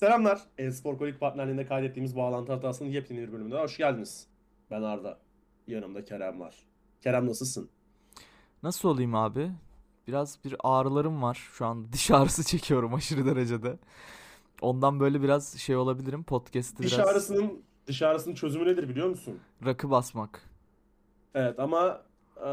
Selamlar. E-Spor Kolik partnerliğinde kaydettiğimiz bağlantı hatasının yepyeni bir bölümüne hoş geldiniz. Ben Arda. Yanımda Kerem var. Kerem nasılsın? Nasıl olayım abi? Biraz bir ağrılarım var. Şu an diş ağrısı çekiyorum aşırı derecede. Ondan böyle biraz şey olabilirim. Podcast'ı Diş biraz ağrısının diş ağrısının çözümü nedir biliyor musun? rakı basmak. Evet ama e,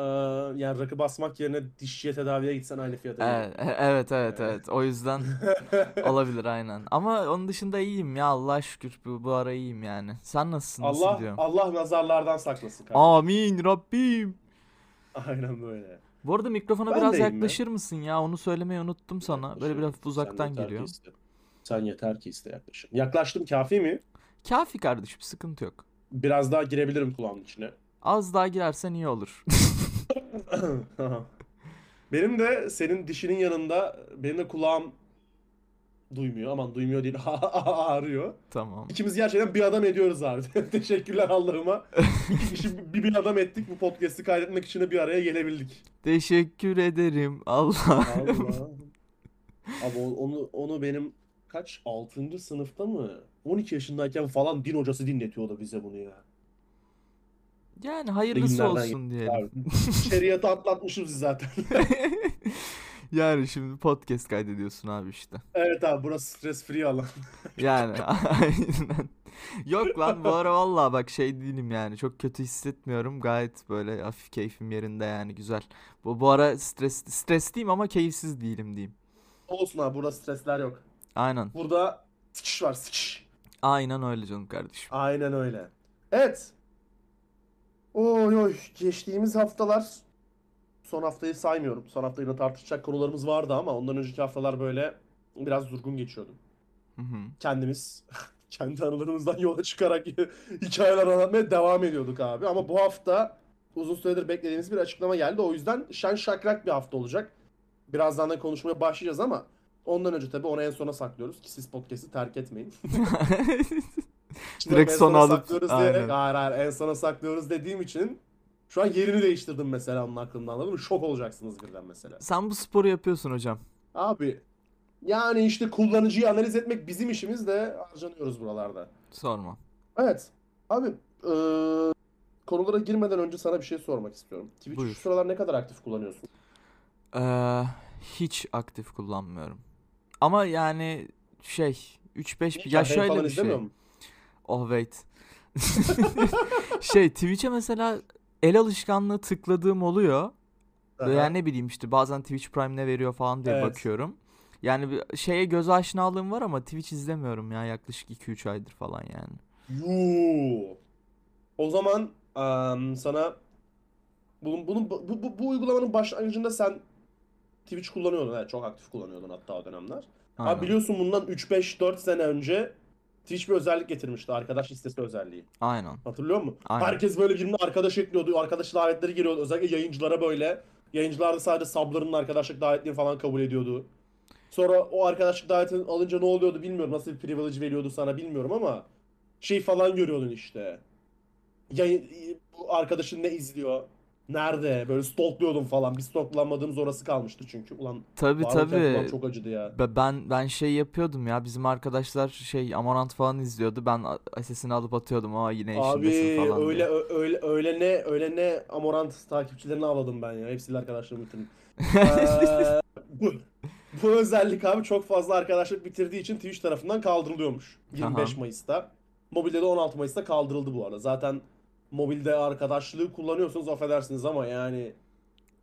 yani rakı basmak yerine dişçiye tedaviye gitsen aynı fiyata Evet, e- evet, evet, Evet. O yüzden olabilir aynen. Ama onun dışında iyiyim ya Allah'a şükür bu, bu ara iyiyim yani. Sen nasılsın? Nasıl Allah gidiyor? Allah nazarlardan saklasın kardeşim. Amin Rabbim. Aynen böyle. Bu arada mikrofona Ben biraz deyim mi? yaklaşır mısın ya? Onu söylemeyi unuttum sana. Böyle Yaklaşırım. biraz Sen uzaktan yeter ki geliyor. iste. Sen yeter ki iste yaklaşım. Yaklaştım kafi mi? Kafi kardeşim sıkıntı yok. Biraz daha girebilirim kulağımın içine. Az daha girersen iyi olur. Benim de senin dişinin yanında benim de kulağım duymuyor. Aman duymuyor değil ağrıyor. Tamam. İkimiz gerçekten bir adam ediyoruz abi. Teşekkürler Allah'ıma. İki kişi bir, bir adam ettik. Bu podcast'i kaydetmek için de bir araya gelebildik. Teşekkür ederim Allah. Allah. Abi onu onu benim kaç 6. sınıfta mı? 12 yaşındayken falan din hocası dinletiyordu bize bunu ya. Yani hayırlısı olsun diyelim. Şeriatı atlatmışız zaten. Yani şimdi podcast kaydediyorsun abi işte. Evet abi burası stres free alan. Yani aynen. Yok lan bu ara valla bak şey değilim yani çok kötü hissetmiyorum gayet böyle hafif keyfim yerinde yani güzel. Bu, bu ara stres stresliyim ama keyifsiz değilim diyeyim. Olsun abi burada stresler yok. Aynen. Burada sıkış var sıkış. Aynen öyle canım kardeşim. Aynen öyle. Evet. Oy oy geçtiğimiz haftalar son haftayı saymıyorum. Son hafta yine tartışacak konularımız vardı ama ondan önceki haftalar böyle biraz durgun geçiyordu. Hı hı. Kendimiz kendi anılarımızdan yola çıkarak hikayeler anlatmaya devam ediyorduk abi. Ama bu hafta uzun süredir beklediğimiz bir açıklama geldi. O yüzden şen şakrak bir hafta olacak. Birazdan da konuşmaya başlayacağız ama ondan önce tabii onu en sona saklıyoruz ki siz podcast'i terk etmeyin. Direkt en sona alıp- saklıyoruz diyerek aynen. hayır hayır en sona saklıyoruz dediğim için şu an yerini değiştirdim mesela onun aklımda anladın mı? Şok olacaksınız birden mesela. Sen bu sporu yapıyorsun hocam. Abi yani işte kullanıcıyı analiz etmek bizim işimiz de harcanıyoruz buralarda. Sorma. Evet. Abi eee, konulara girmeden önce sana bir şey sormak istiyorum. Twitch'i Buyur. şu sıralar ne kadar aktif kullanıyorsun? Ee, hiç aktif kullanmıyorum. Ama yani şey 3-5 Hiç ya haber şöyle bir şey. musun? Oh wait. Şey Twitch'e mesela el alışkanlığı tıkladığım oluyor. Aha. Yani ne bileyim işte bazen Twitch Prime ne veriyor falan diye Evet. bakıyorum. Yani bir şeye göz aşinalığım var ama Twitch izlemiyorum ya yaklaşık 2-3 aydır falan yani. Yuu. O zaman eee, sana bunun, bunun bu, bu, bu uygulamanın başlangıcında sen Twitch kullanıyordun. Evet, çok aktif kullanıyordun hatta o dönemler. Aynen. Abi biliyorsun bundan 3-5-4 sene önce Twitch bir özellik getirmişti. Arkadaş listesi özelliği. Aynen. Hatırlıyor musun? Aynen. Herkes böyle birbirine arkadaş ekliyordu. Arkadaş davetleri geliyordu. Özellikle yayıncılara böyle. Yayıncılar da sadece sublarının arkadaşlık davetlerini falan kabul ediyordu. Sonra o arkadaşlık davetini alınca ne oluyordu bilmiyorum. Nasıl bir privilege veriyordu sana bilmiyorum ama şey falan görüyordun işte. Yayın, bu arkadaşın ne izliyor? Nerede? Böyle stalkluyordum falan. Bir stalklanmadığımız orası kalmıştı çünkü. Ulan tabii. kulağım çok acıdı ya. Be- Ben ben şey yapıyordum ya bizim arkadaşlar şey Amorant falan izliyordu. Ben sesini alıp atıyordum. Aa yine Abi işindesin falan öyle diye. öyle öyle ne öyle ne Amorant takipçilerini avladım ben ya. Hepsiyle arkadaşlarımı bitirdim. Ee, bu, bu özellik abi çok fazla arkadaşlık bitirdiği için Twitch tarafından kaldırılıyormuş. 25 Aha. Mayıs'ta. Mobilde de 16 Mayıs'ta kaldırıldı bu arada. Zaten mobilde arkadaşlığı kullanıyorsunuz affedersiniz ama yani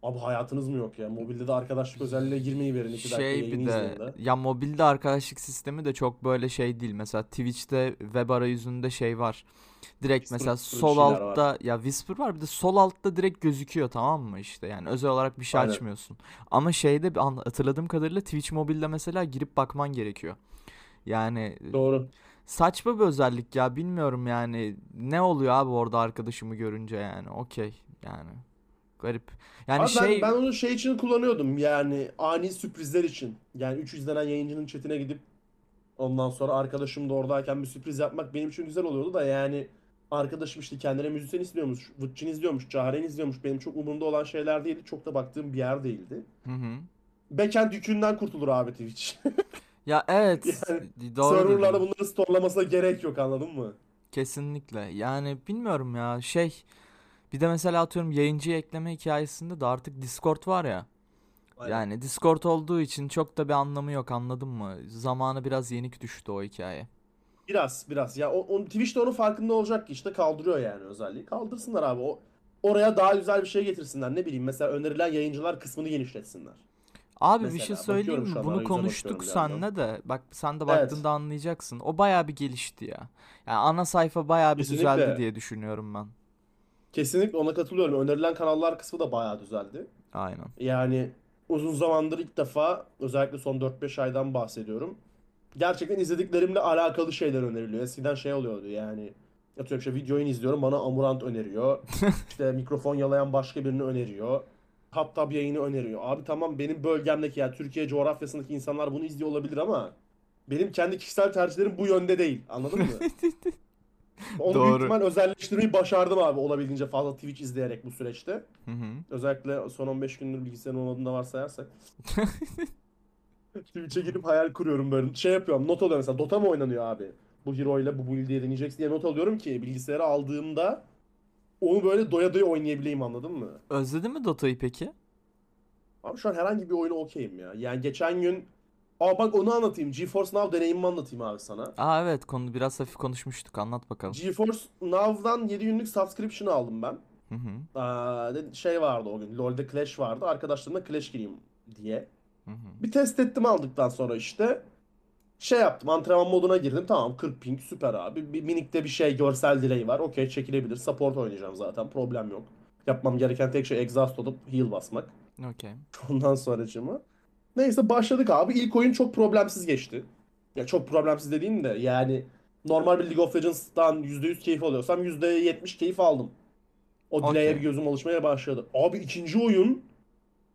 abi hayatınız mı yok ya? Mobilde de arkadaşlık özelliğine girmeyi verin 2 dakika Şey bir de de. ya mobilde arkadaşlık sistemi de çok böyle şey değil. Mesela Twitch'te web arayüzünde şey var. Direkt Whisper mesela sol şeyler var. altta ya Whisper var bir de sol altta direkt gözüküyor tamam mı işte yani özel olarak bir şey Aynen. açmıyorsun. Ama şeyde hatırladığım kadarıyla Twitch mobilde mesela girip bakman gerekiyor. Yani Doğru. Saçma bir özellik ya bilmiyorum yani ne oluyor abi orada arkadaşımı görünce yani okey yani garip. Yani Abi ben, şey ben onu şey için kullanıyordum yani ani sürprizler için. Yani 3 izlenen yayıncının chatine gidip ondan sonra arkadaşım da oradayken bir sürpriz yapmak benim için güzel oluyordu da yani arkadaşım işte kendine müzisyen izliyormuş, Vıtçın izliyormuş, Caharen izliyormuş. Benim çok umurumda olan şeyler değildi. Çok da baktığım bir yer değildi. Hı hı. Backend yükünden kurtulur abi Twitch. Ya evet Yani doğru Serverlarda dedin. bunları storelamasına gerek yok anladın mı? Kesinlikle. Yani bilmiyorum ya şey bir de mesela atıyorum yayıncıyı ekleme hikayesinde de artık Discord var ya. Aynen. Yani Discord olduğu için çok da bir anlamı yok anladın mı? Zamanı biraz yenik düştü o hikaye. Biraz biraz. Ya o, o- Twitch de onun farkında olacak ki işte kaldırıyor yani özelliği. Kaldırsınlar abi. O oraya daha güzel bir şey getirsinler. Ne bileyim mesela önerilen yayıncılar kısmını genişletsinler. Abi bir Mesela şey bakıyorum söyleyeyim mi? Bunu konuştuk bir seninle de. Bak sen de Evet. baktığında anlayacaksın. O bayağı bir gelişti ya. Yani ana sayfa bayağı bir düzeldi Kesinlikle. diye düşünüyorum ben. Kesinlikle ona katılıyorum. Önerilen kanallar kısmı da bayağı düzeldi. Aynen. Yani uzun zamandır ilk defa özellikle son 4-5 aydan bahsediyorum. Gerçekten izlediklerimle alakalı şeyler öneriliyor. Eskiden şey oluyordu yani. Atıyorum işte video oyun izliyorum bana Amurant öneriyor. İşte mikrofon yalayan başka birini öneriyor. Hatta bir yayını öneriyor. Abi tamam benim bölgemdeki yani Türkiye coğrafyasındaki insanlar bunu izliyor olabilir ama benim kendi kişisel tercihlerim bu yönde değil. Anladın mı? Onu Doğru. büyük ihtimal özelleştirmeyi başardım abi olabildiğince fazla Twitch izleyerek bu süreçte. Hı hı. Özellikle son 15 gündür bilgisayarın olmadığını da varsayarsak. Twitch'e girip hayal kuruyorum böyle. Şey yapıyorum not alıyorum mesela Dota mı oynanıyor abi? Bu hero ile bu build diye deneyeceksin diye not alıyorum ki bilgisayara aldığımda onu böyle doya doya oynayabileyim anladın mı? Özledin mi Dota'yı peki? Abi şu an herhangi bir oyuna okeyim ya. Yani geçen gün Aa bak onu anlatayım. GeForce Now deneyimimi anlatayım abi sana. Aa evet konu biraz hafif konuşmuştuk. Anlat bakalım. GeForce Now'dan 7 günlük subscription aldım ben. Hı hı. Aa, şey vardı o gün. LoL'de Clash vardı. Arkadaşlarımla Clash gireyim diye. Hı hı. Bir test ettim aldıktan sonra işte. Şey yaptım antrenman moduna girdim. Tamam 40 ping süper abi. Bir minikte bir şey görsel delay var. Okey çekilebilir. Support oynayacağım zaten. Problem yok. Yapmam gereken tek şey exhaust olup heal basmak. Okey. Ondan sonracığıma. Neyse başladık abi. İlk oyun çok problemsiz geçti. Ya çok problemsiz dediğim de yani normal bir League of Legends'tan %100 keyif alıyorsam %70 keyif aldım. O delay'e Okey. bir gözüm alışmaya başladı. Abi ikinci oyun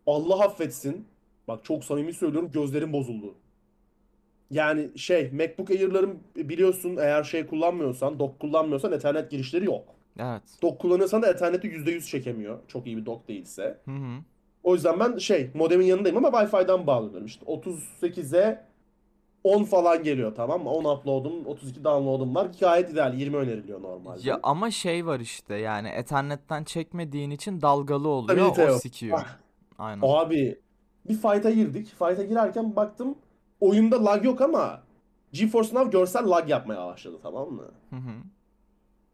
Allah affetsin. Bak çok samimi söylüyorum gözlerim bozuldu. Yani şey MacBook Air'ların biliyorsun eğer şey kullanmıyorsan, dock kullanmıyorsan Ethernet girişleri yok. Evet. Dock kullanıyorsan da Ethernet'i %100 çekemiyor. Çok iyi bir dock değilse. Hı hı. O yüzden ben şey modemin yanındayım ama Wi-Fi'den bağlıyorum. İşte 38'e 10 falan geliyor tamam mı? 10 upload'um, 32 download'um var. Gayet ideal. 20 öneriliyor normalde. Ya ama şey var işte yani Ethernet'ten çekmediğin için dalgalı oluyor. Stabilite O yok. sikiyor. Ah. Aynen. Abi bir fight'a girdik. Fight'a girerken baktım oyunda lag yok ama GeForce Now görsel lag yapmaya başladı tamam mı? Hı hı.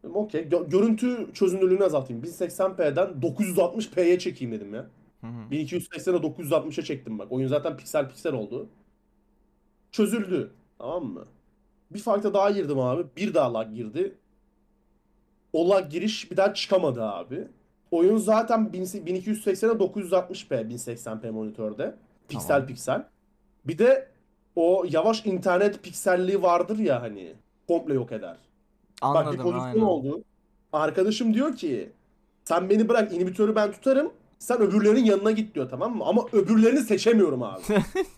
Dedim okey. Gö- görüntü çözünürlüğünü azaltayım. 1080p'den 960p'ye çekeyim dedim ya. Hı hı. 1280'e 960'a çektim bak. Oyun zaten piksel piksel oldu. Çözüldü. Tamam mı? Bir fight'a daha girdim abi. Bir daha lag girdi. O lag giriş bir daha çıkamadı abi. Oyun zaten 1280'e 960p 1080p monitörde. Piksel Tamam. piksel. Bir de o yavaş internet pikselliği vardır ya hani. Komple yok eder. Bak bir Anladım pozisyon aynen. oldu. Arkadaşım diyor ki sen beni bırak inhibitörü ben tutarım. Sen öbürlerinin yanına git diyor tamam mı? Ama öbürlerini seçemiyorum abi.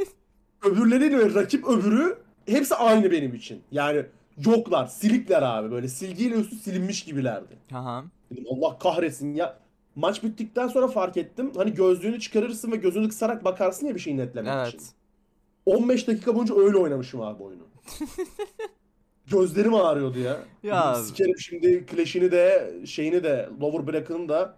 Öbürleriyle rakip öbürü hepsi aynı benim için. Yani yoklar, silikler abi böyle silgiyle üstü silinmiş gibilerdi. Aha. Dedim Allah kahretsin ya. Maç bittikten sonra fark ettim. Hani gözlüğünü çıkarırsın ve gözünü kısarak bakarsın ya bir şeyi netlemek için. Evet. 15 dakika boyunca öyle oynamışım abi oyunu. Gözlerim ağrıyordu ya. Ya- Sikerim şimdi Clash'ini de şeyini de Lower Brack'ını da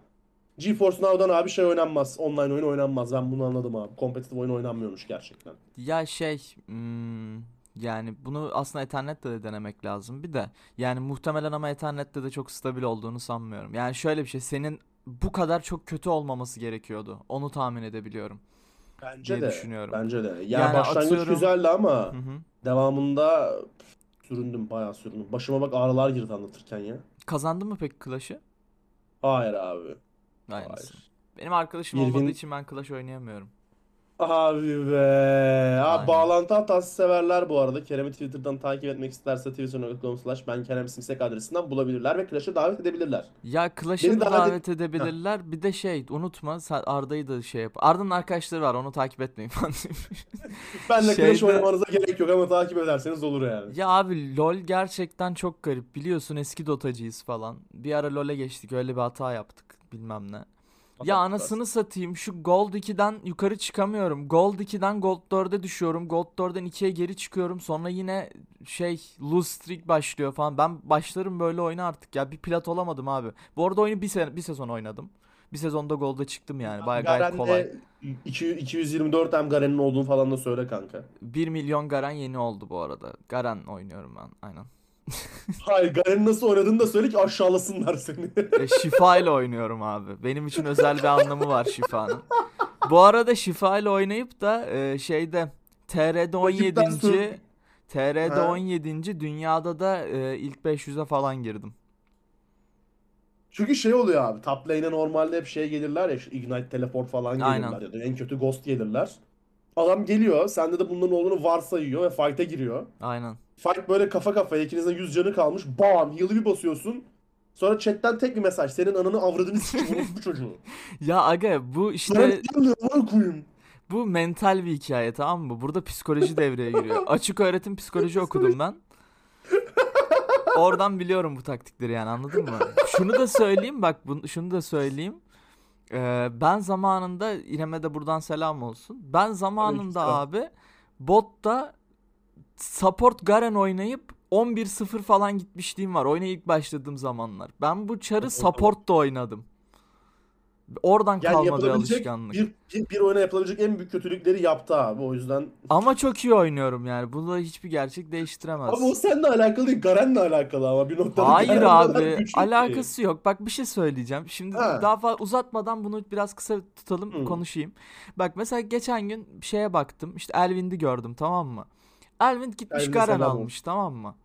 GeForce Now'dan abi şey oynanmaz. Online oyun oynanmaz. Ben bunu anladım abi. Kompetitif oyun oynanmıyormuş gerçekten. Ya şey hmm, yani bunu aslında Ethernet'te de denemek lazım bir de yani muhtemelen ama Ethernet'te de çok stabil olduğunu sanmıyorum. Yani şöyle bir şey senin bu kadar çok kötü olmaması gerekiyordu. Onu tahmin edebiliyorum. Bence diye de. düşünüyorum. Bence de. Ya Yani başlangıç atıyorum- güzeldi ama Hı hı. devamında süründüm. Bayağı süründüm. Başıma bak ağrılar girdi anlatırken ya. Kazandın mı peki Clash'ı? Hayır abi. Aynısı. Hayır. Benim arkadaşım Irvin- olmadığı için ben Clash oynayamıyorum. Abi be. Aynen. bağlantı hatası severler bu arada. Kerem'i Twitter'dan takip etmek isterse twitter.com slash ben Kerem Simsek adresinden bulabilirler ve Clash'a davet edebilirler. Ya Clash'a Beni da davet- davet edebilirler. Bir de şey unutma sen Arda'yı da şey yap. Arda'nın arkadaşları var onu takip etmeyin falan. Benle Clash Şeyde- oynamanıza gerek yok ama takip ederseniz olur yani. Ya abi LoL gerçekten çok garip. Biliyorsun eski Dotacıyız falan. Bir ara LoL'e geçtik öyle bir hata yaptık bilmem ne. Ya anasını satayım şu Gold 2'den yukarı çıkamıyorum. Gold 2'den Gold 4'e düşüyorum. Gold 4'den 2'ye geri çıkıyorum. Sonra yine şey lose streak başlıyor falan. Ben başlarım böyle oyuna artık ya. Bir plat olamadım abi. Bu arada oyunu bir, sene, bir sezon oynadım. Bir sezonda Gold'a çıktım yani. Baya gayet Garen'de kolay. 200 224 hem Garen'in olduğunu falan da söyle kanka. 1 milyon Garen yeni oldu bu arada. Garen oynuyorum ben aynen. Hayır Garen'in nasıl oynadığını da söyle ki aşağılasınlar seni. E, şifa ile oynuyorum abi. Benim için özel bir anlamı var şifanın. Bu arada şifa ile oynayıp da e, şeyde TR'de 17. Rakipten sonra- TR'de Ha. 17. dünyada da e, ilk 500'e falan girdim. Çünkü şey oluyor abi. Top lane'e normalde hep şey gelirler ya. işte Ignite, Teleport falan gelirler Aynen. ya da en kötü Ghost gelirler. Adam geliyor. Sende de bunların olduğunu varsayıyor ve fight'e giriyor. Aynen. Fight böyle kafa kafaya. ikinizin 100 canı kalmış. Bam! Heal'ı bir basıyorsun. Sonra chatten tek bir mesaj. Senin ananı avradını sikeyim bu çocuğu. Ya aga bu işte bu mental bir hikaye tamam mı? Burada psikoloji devreye giriyor. Açık öğretim psikoloji okudum ben. Oradan biliyorum bu taktikleri yani anladın mı? Şunu da söyleyeyim bak bunu, şunu da söyleyeyim. Ee, ben zamanında İrem'e de buradan selam olsun. Ben zamanında abi botta support Garen oynayıp 11-0 falan gitmişliğim var. Oyuna ilk başladığım zamanlar. Ben bu çarı support da oynadım. Oradan Yani kalma bir yapılabilecek alışkanlık. bir, bir, bir oyuna yapılabilecek en büyük kötülükleri yaptı abi. O yüzden Ama çok iyi oynuyorum yani. Bunu hiçbir gerçek değiştiremez. Ama o seninle alakalı değil, Garen'le alakalı ama bir noktada Hayır Garen abi, alakası yok. Bak bir şey söyleyeceğim. Şimdi Ha. daha fazla uzatmadan bunu biraz kısa tutalım, Hı. konuşayım. Bak mesela geçen gün şeye baktım. İşte Elvind'i gördüm tamam mı? Elvind gitmiş Elvind'e Garen almış tamam mı?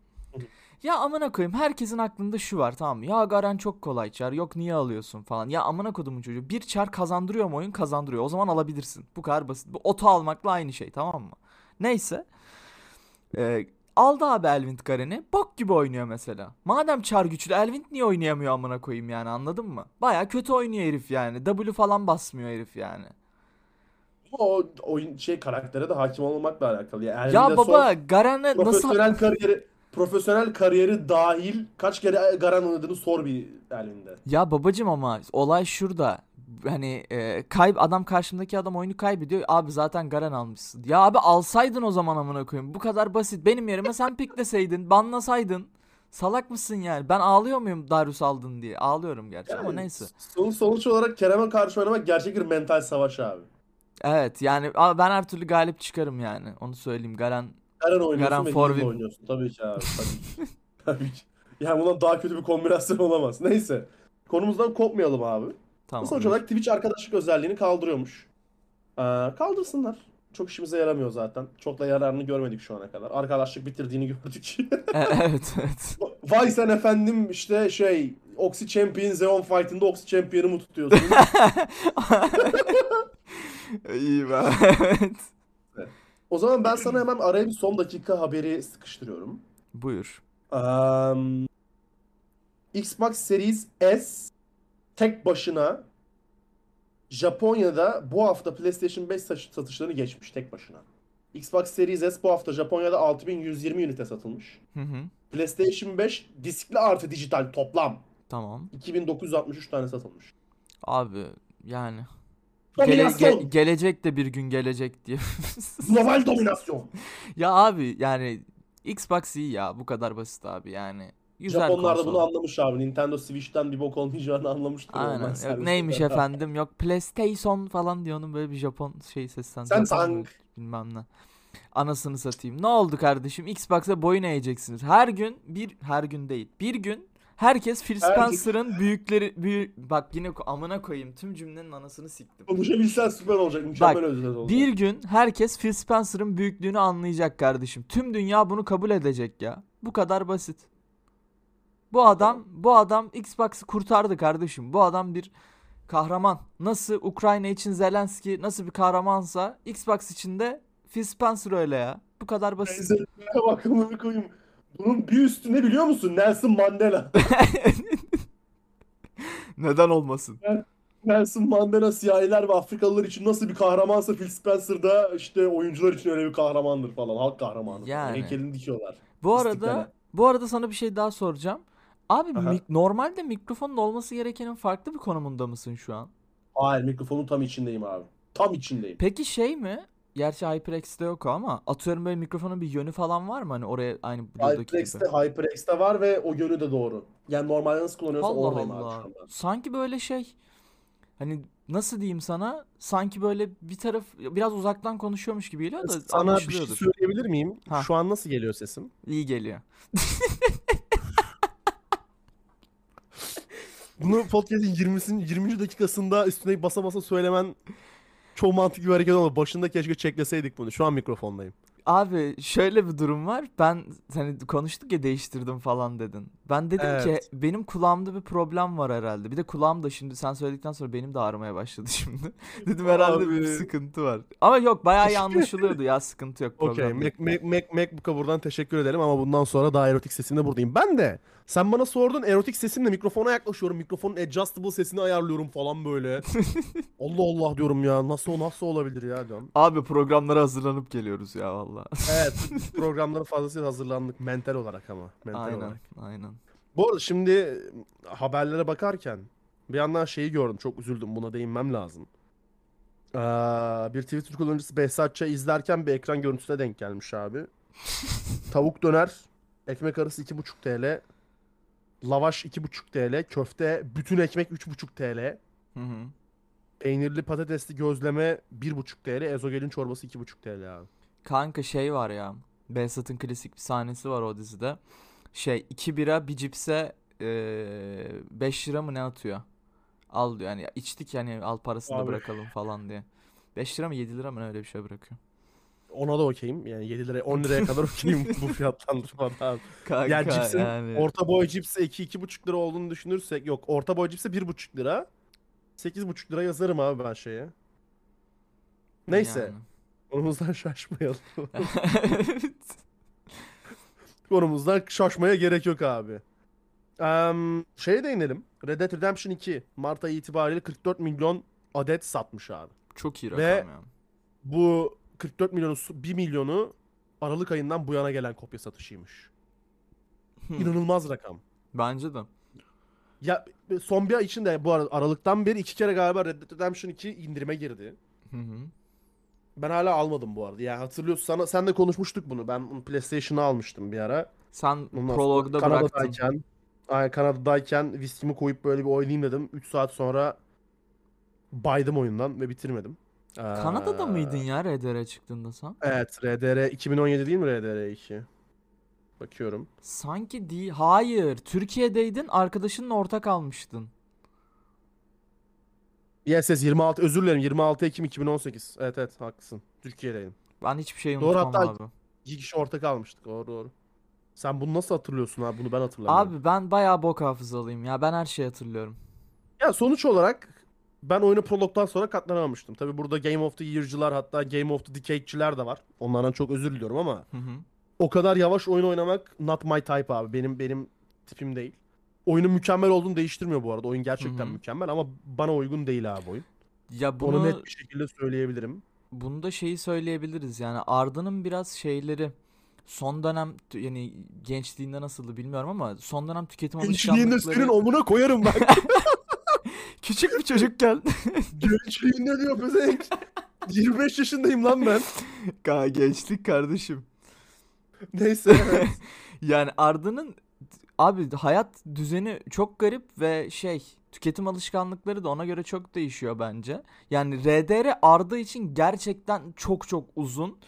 Ya amına koyayım herkesin aklında şu var tamam mı? Ya Garen çok kolay çar. Yok niye alıyorsun falan. Ya amına kodumun çocuğu. Bir çar kazandırıyor mu oyun? Kazandırıyor. O zaman alabilirsin. Bu kadar basit. Bu oto almakla aynı şey tamam mı? Neyse. Ee, aldı abi Elvind Garen'i. Bok gibi oynuyor mesela. Madem çar güçlü Elvind niye oynayamıyor amına koyayım yani anladın mı? Baya kötü oynuyor herif yani. W falan basmıyor herif yani. O oyun şey karaktere de hakim olmamakla alakalı. Yani Ya baba Garen'e nasıl... profesyonel kariyeri profesyonel kariyeri dahil kaç kere Garen oynadığını sor bir elinde. Ya babacım ama olay şurada. Hani e, kayb adam karşımdaki adam oyunu kaybediyor. Abi zaten Garen almışsın. Ya abi alsaydın o zaman amına koyayım. Bu kadar basit. Benim yerime sen pikleseydin, banlasaydın. Salak mısın yani? Ben ağlıyor muyum Darius aldın diye? Ağlıyorum gerçi ama Yani neyse. son- sonuç olarak Kerem'e karşı oynamak gerçek bir mental savaş abi. Evet yani ben her türlü galip çıkarım yani. Onu söyleyeyim. Garen Garen oynuyorsun Garen ve for Heal win. oynuyorsun. Tabii ki abi. Tabii ki. Tabii ki. Yani bundan daha kötü bir kombinasyon olamaz. Neyse. Konumuzdan kopmayalım abi. tamam. Sonuç olarak Twitch arkadaşlık özelliğini kaldırıyormuş. Ee, kaldırsınlar. Çok işimize yaramıyor zaten. Çok da yararını görmedik şu ana kadar. Arkadaşlık bitirdiğini gördük. E- evet evet. Vay sen efendim işte şey Oxy Champion Zeon Fight'ında Oxy Champion'ı mı tutuyorsun? İyi be. evet. O zaman ben sana hemen araya bir son dakika haberi sıkıştırıyorum. Buyur. Um, Xbox Series S tek başına Japonya'da bu hafta PlayStation 5 satış- satışlarını geçmiş tek başına. Xbox Series S bu hafta Japonya'da 6120 ünite satılmış. Hı hı. PlayStation 5 diskli artı dijital toplam Tamam. 2963 tane satılmış. Abi yani Gele- Dominasyon. ge- gelecek de bir gün gelecek diye. Global dominasyon. ya abi yani Xbox iyi ya bu kadar basit abi yani. Güzel Japonlar da konsol. bunu anlamış abi. Nintendo Switch'ten bir bok olmayacağını anlamıştır. Aynen. Yok, neymiş efendim yok PlayStation falan diyor onun böyle bir Japon şey seslendiriyor. Samsung. Bilmem ne. Anasını satayım. Ne oldu kardeşim? Xbox'a boyun eğeceksiniz. Her gün bir her gün değil. Bir gün herkes Phil. Spencer'ın büyükleri büyü bak yine amına koyayım tüm cümlenin anasını siktim. Konuşabilsen süper olacak. Mükemmel özet olacak. Bir gün herkes Phil Spencer'ın büyüklüğünü anlayacak kardeşim. Tüm dünya bunu kabul edecek ya. Bu kadar basit. Bu adam, bu adam Xbox'ı kurtardı kardeşim. Bu adam bir kahraman. Nasıl Ukrayna için Zelenski nasıl bir kahramansa Xbox için de Phil Spencer öyle ya. Bu kadar basit. Bak amına koyayım. Bunun bir üstü ne biliyor musun? Nelson Mandela. Neden olmasın? Nelson Mandela siyahiler ve Afrikalılar için nasıl bir kahramansa Phil Spencer da işte oyuncular için öyle bir kahramandır falan. Halk kahramanı. Yani. Heykelini dikiyorlar. Bu arada bu arada sana bir şey daha soracağım. Abi Aha. mik- normalde mikrofonun olması gerekenin farklı bir konumunda mısın şu an? Hayır mikrofonun tam içindeyim abi. Tam içindeyim. Peki şey mi? Gerçi HyperX'te yok o ama atıyorum böyle mikrofonun bir yönü falan var mı? Hani oraya aynı Blue'daki gibi. HyperX'te, HyperX'te var ve o yönü de doğru. Yani normalde nasıl kullanıyorsa Allah oradayım abi Allah. anda. Sanki böyle şey hani nasıl diyeyim sana? Sanki böyle bir taraf biraz uzaktan konuşuyormuş gibi geliyor da Sana bir şey anlaşılıyordur. söyleyebilir miyim? Ha. Şu an nasıl geliyor sesim? İyi geliyor. Bunu podcast'in 20'sin 20. dakikasında üstüne basa basa söylemen çok mantıklı bir hareket oldu. Başında keşke çekleseydik bunu. Şu an mikrofondayım. Abi şöyle bir durum var. Ben hani konuştuk ya değiştirdim falan dedin. Ben dedim ki Evet. benim kulağımda bir problem var herhalde. Bir de kulağım da şimdi sen söyledikten sonra benim de ağrımaya başladı şimdi. Dedim herhalde bir Abi. sıkıntı var. Ama yok bayağı iyi anlaşılıyordu ya sıkıntı yok Okey. problem. Mac, Mac, Mac, MacBook'a buradan teşekkür ederim ama bundan sonra daha erotik sesimle buradayım. Ben de sen bana sordun erotik sesimle mikrofona yaklaşıyorum. Mikrofonun adjustable sesini ayarlıyorum falan böyle. Allah Allah diyorum ya. Nasıl nasıl olabilir ya diyorum. Abi programlara hazırlanıp geliyoruz ya valla. Evet programlara fazlasıyla hazırlandık mental olarak ama. Mental Aynen olarak. aynen. Bu arada şimdi haberlere bakarken bir yandan şeyi gördüm. Çok üzüldüm. Buna değinmem lazım. Ee, bir Twitter kullanıcısı Behzat Ç'ı izlerken bir ekran görüntüsüne denk gelmiş abi. Tavuk döner, ekmek arası 2,5 TL, lavaş 2,5 TL, köfte, bütün ekmek 3,5 TL, Hı hı. peynirli patatesli gözleme 1,5 TL, ezogelin çorbası 2,5 TL abi. Kanka şey var ya. Behzat'ın klasik bir sahnesi var o dizide. Şey 2 bira bir cipse 5 lira mı ne atıyor? Al diyor yani ya içtik yani al parasını da Abi. bırakalım falan diye. 5 lira mı 7 lira mı öyle bir şey bırakıyor. Ona da okeyim. Yani 7 liraya 10 liraya kadar okeyim bu fiyatlandırmada abi. Kanka Yani cipsin yani. orta boy cipse 2-2,5 lira olduğunu düşünürsek yok orta boy cipse 1,5 lira. 8,5 lira yazarım abi ben şeye. Neyse Yani. konumuzdan şaşmayalım. Konumuzdan şaşmaya gerek yok abi. Em, şeye değinelim. Red Dead Redemption 2 Mart ayı itibariyle 44 milyon adet satmış abi. Çok iyi Ve- rakam ya. Bu 44 milyonu 1 milyonu Aralık ayından bu yana gelen kopya satışıymış. Hı. İnanılmaz rakam. Bence de. Ya son bir ay içinde bu arada Aralık'tan beri iki kere galiba Red Dead Redemption 2 indirime girdi. Hı hı. Ben hala almadım bu arada. Yani hatırlıyorsun sana sen de konuşmuştuk bunu. Ben bunu PlayStation'a almıştım bir ara. Sen Ondan sonra prologda bıraktın. Kanada'dayken, ay Kanada'dayken viskimi koyup böyle bir oynayayım dedim. 3 saat sonra baydım oyundan ve bitirmedim. Ee, Kanada'da mıydın ya RDR çıktığında sen? Evet, RDR 2017 değil mi RDR 2? Bakıyorum. Sanki değil. Hayır. Türkiye'deydin. Arkadaşınla ortak almıştın. Yes, yes 26 özür dilerim 26 Ekim 2018. Evet evet haklısın. Türkiye'deyim. Ben hiçbir şey Doğru, unutmam hatta- abi. İki kişi ortak almıştık. Doğru doğru. Sen bunu nasıl hatırlıyorsun abi? Bunu ben hatırlamıyorum. Abi ben bayağı bok hafızalıyım ya. Ben her şeyi hatırlıyorum. Ya sonuç olarak ben oyunu prologdan sonra katlanamamıştım. Tabi burada Game of the Year'cılar hatta Game of the Decade'ciler de var. Onlardan çok özür diliyorum ama Hı hı. o kadar yavaş oyun oynamak not my type abi. Benim benim tipim değil. Oyunun mükemmel olduğunu değiştirmiyor bu arada. Oyun gerçekten Hı hı. mükemmel ama bana uygun değil abi oyun. Ya bunu Onu net bir şekilde söyleyebilirim. bunu da şeyi söyleyebiliriz yani Arda'nın biraz şeyleri son dönem yani gençliğinde nasıldı bilmiyorum ama son dönem tüketim Gençliğinde alışkanlıkları senin omuna koyarım ben. küçük bir çocukken Gençliğinde diyor pezevenk. 25 yaşındayım lan ben. Ka- gençlik kardeşim. Neyse. evet. Yani Arda'nın abi hayat düzeni çok garip ve şey tüketim alışkanlıkları da ona göre çok değişiyor bence. Yani RDR Arda için gerçekten çok çok uzun.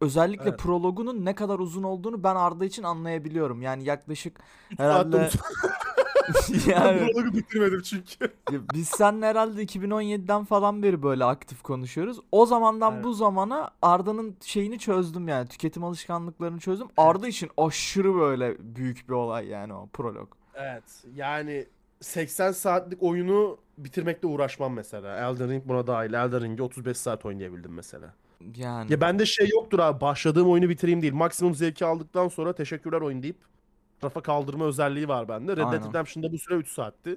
Özellikle Evet. prologunun ne kadar uzun olduğunu ben Arda için anlayabiliyorum. Yani yaklaşık herhalde yani prologu bitirmedim çünkü. ya biz seninle herhalde 2017'den falan beri böyle aktif konuşuyoruz. O zamandan Evet. bu zamana Arda'nın şeyini çözdüm yani. Tüketim alışkanlıklarını çözdüm. Arda için aşırı böyle büyük bir olay yani o prolog. Evet yani 80 saatlik oyunu bitirmekle uğraşmam mesela. Elden Ring buna dahil. Elden Ring'i 35 saat oynayabildim mesela. Yani Ya bende şey yoktur abi. Başladığım oyunu bitireyim değil. Maksimum zevki aldıktan sonra teşekkürler oyun deyip rafa kaldırma özelliği var bende. Red Dead Aynen. Redemption'da bu süre 3 saatti.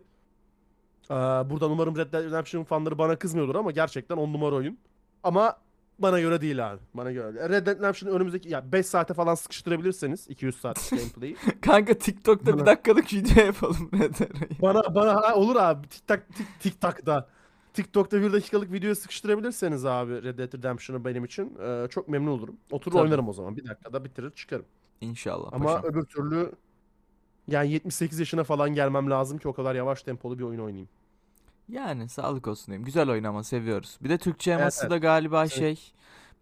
Ee, buradan umarım Red Dead Redemption fanları bana kızmıyordur ama gerçekten 10 numara oyun. Ama bana göre değil abi. Bana göre değil. Red Dead Redemption'ı önümüzdeki ya 5 saate falan sıkıştırabilirseniz 200 saat gameplay'i. kanka TikTok'ta bir Bana- dakikalık video yapalım RDR'yi. Bana bana ha, olur abi. Tik tak tik tik tak da. TikTok'ta bir dakikalık video sıkıştırabilirseniz abi Red Dead Redemption'ı benim için e, çok memnun olurum. Oturur Tabii. oynarım o zaman. Bir dakikada bitirir çıkarım. İnşallah Ama paşam. öbür türlü yani 78 yaşına falan gelmem lazım ki o kadar yavaş tempolu bir oyun oynayayım. Yani sağlık olsun diyeyim. Güzel oynama seviyoruz. Bir de Türkçe Evet, yaması evet. da galiba Evet. şey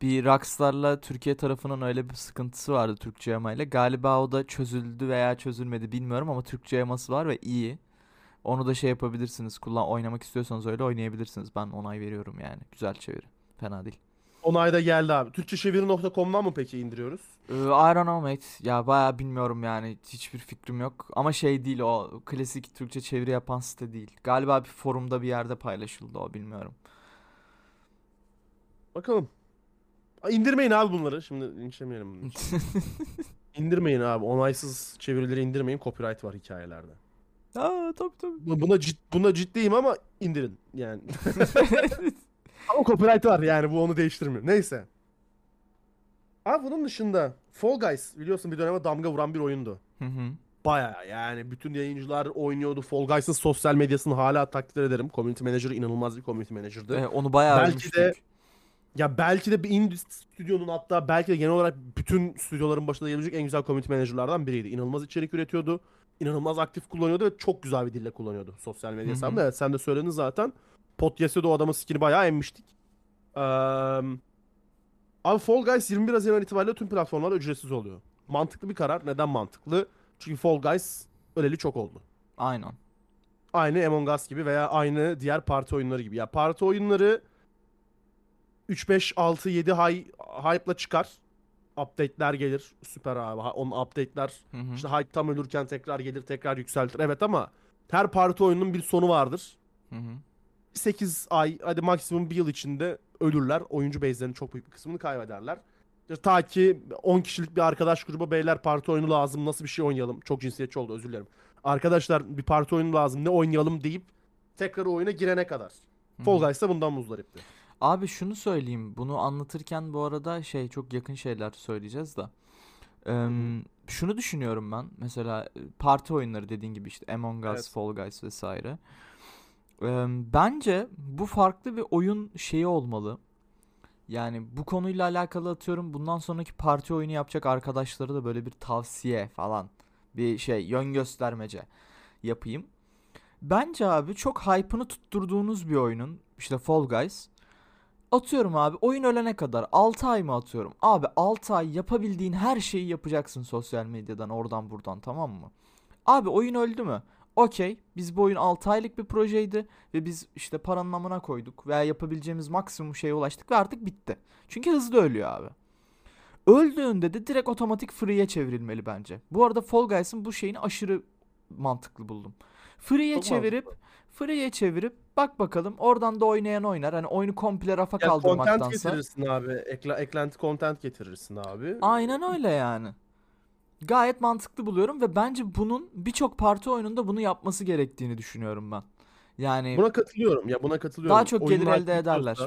bir Rockstar'la Türkiye tarafının öyle bir sıkıntısı vardı Türkçe yamayla. Galiba o da çözüldü veya çözülmedi bilmiyorum ama Türkçe yaması var ve iyi. Onu da şey yapabilirsiniz. Kullan oynamak istiyorsanız öyle oynayabilirsiniz. Ben onay veriyorum yani. Güzel çeviri. Fena değil. Onayda geldi abi. Türkçeşeviri.com'dan mı peki indiriyoruz? Ee, I don't know mate. Ya bayağı bilmiyorum yani. Hiçbir fikrim yok. Ama şey değil o klasik Türkçe çeviri yapan site değil. Galiba bir forumda bir yerde paylaşıldı o bilmiyorum. Bakalım. Aa, İndirmeyin abi bunları. Şimdi linçlemeyelim bunun için. İndirmeyin abi. Onaysız çevirileri indirmeyin. Copyright var hikayelerde. Aa tabii tabii. Bu- Buna cid, buna ciddiyim ama indirin yani. ama copyright var yani bu onu değiştirmiyor. Neyse. Abi bunun dışında Fall Guys biliyorsun bir döneme damga vuran bir oyundu. Hı hı. Baya yani bütün yayıncılar oynuyordu. Fall Guys'ın sosyal medyasını hala takdir ederim. Community Manager'ı inanılmaz bir community manager'dı. Ee, onu bayağı Belki de- Ya belki de bir indie stüdyonun hatta belki de genel olarak bütün stüdyoların başında gelebilecek en güzel community manager'lardan biriydi. İnanılmaz içerik üretiyordu. İnanılmaz aktif kullanıyordu ve çok güzel bir dille kullanıyordu sosyal medya hesabında. Evet sen de söyledin zaten. Podcast'te de o adamın skin'i bayağı emmiştik. Eee, abi Fall Guys 21 Haziran itibariyle tüm platformlarda ücretsiz oluyor. Mantıklı bir karar. Neden mantıklı? Çünkü Fall Guys öleli çok oldu. Aynen. Aynı Among Us gibi veya aynı diğer parti oyunları gibi. Ya parti oyunları 3 5 6 7 hay hype'la çıkar. Update'ler gelir. Süper abi. Onun update'ler Hı hı. işte hype tam ölürken tekrar gelir, tekrar yükseltir. Evet ama her parti oyunun bir sonu vardır. Hı hı. 8 ay hadi maksimum bir yıl içinde ölürler. Oyuncu base'lerinin çok büyük bir kısmını kaybederler. Ta ki 10 kişilik bir arkadaş grubu beyler parti oyunu lazım nasıl bir şey oynayalım. Çok cinsiyetçi oldu özür dilerim. Arkadaşlar bir parti oyunu lazım ne oynayalım deyip tekrar o oyuna girene kadar. Hı Fall. Guys da bundan muzdaripti. Abi şunu söyleyeyim. Bunu anlatırken bu arada şey çok yakın şeyler söyleyeceğiz da. Eee, şunu düşünüyorum ben. Mesela e, parti oyunları dediğin gibi işte Among Us, Evet. Fall Guys vesaire. Bence bu farklı bir oyun şeyi olmalı. Yani bu konuyla alakalı atıyorum bundan sonraki parti oyunu yapacak arkadaşlara da böyle bir tavsiye falan bir şey yön göstermece yapayım. Bence abi çok hype'ını tutturduğunuz bir oyunun işte Fall Guys Atıyorum abi oyun ölene kadar 6 ay mı atıyorum? Abi 6 ay yapabildiğin her şeyi yapacaksın sosyal medyadan oradan buradan tamam mı? Abi oyun öldü mü? Okey biz bu oyun 6 aylık bir projeydi ve biz işte paranın amına koyduk veya yapabileceğimiz maksimum şeye ulaştık ve artık bitti. Çünkü hızlı ölüyor abi. Öldüğünde de direkt otomatik free'ye çevrilmeli bence. Bu arada Fall Guys'ın bu şeyini aşırı mantıklı buldum. Free'ye Çok çevirip free'ye çevirip bak bakalım oradan da oynayan oynar. Hani oyunu komple rafa Ya content kaldırmaktansa. getirirsin abi. Ekla, eklenti content getirirsin abi. Aynen öyle yani. Gayet mantıklı buluyorum ve bence bunun birçok parti oyununda bunu yapması gerektiğini düşünüyorum ben. Yani Buna katılıyorum. Ya buna katılıyorum. daha çok gelir Oyunlar elde ederler.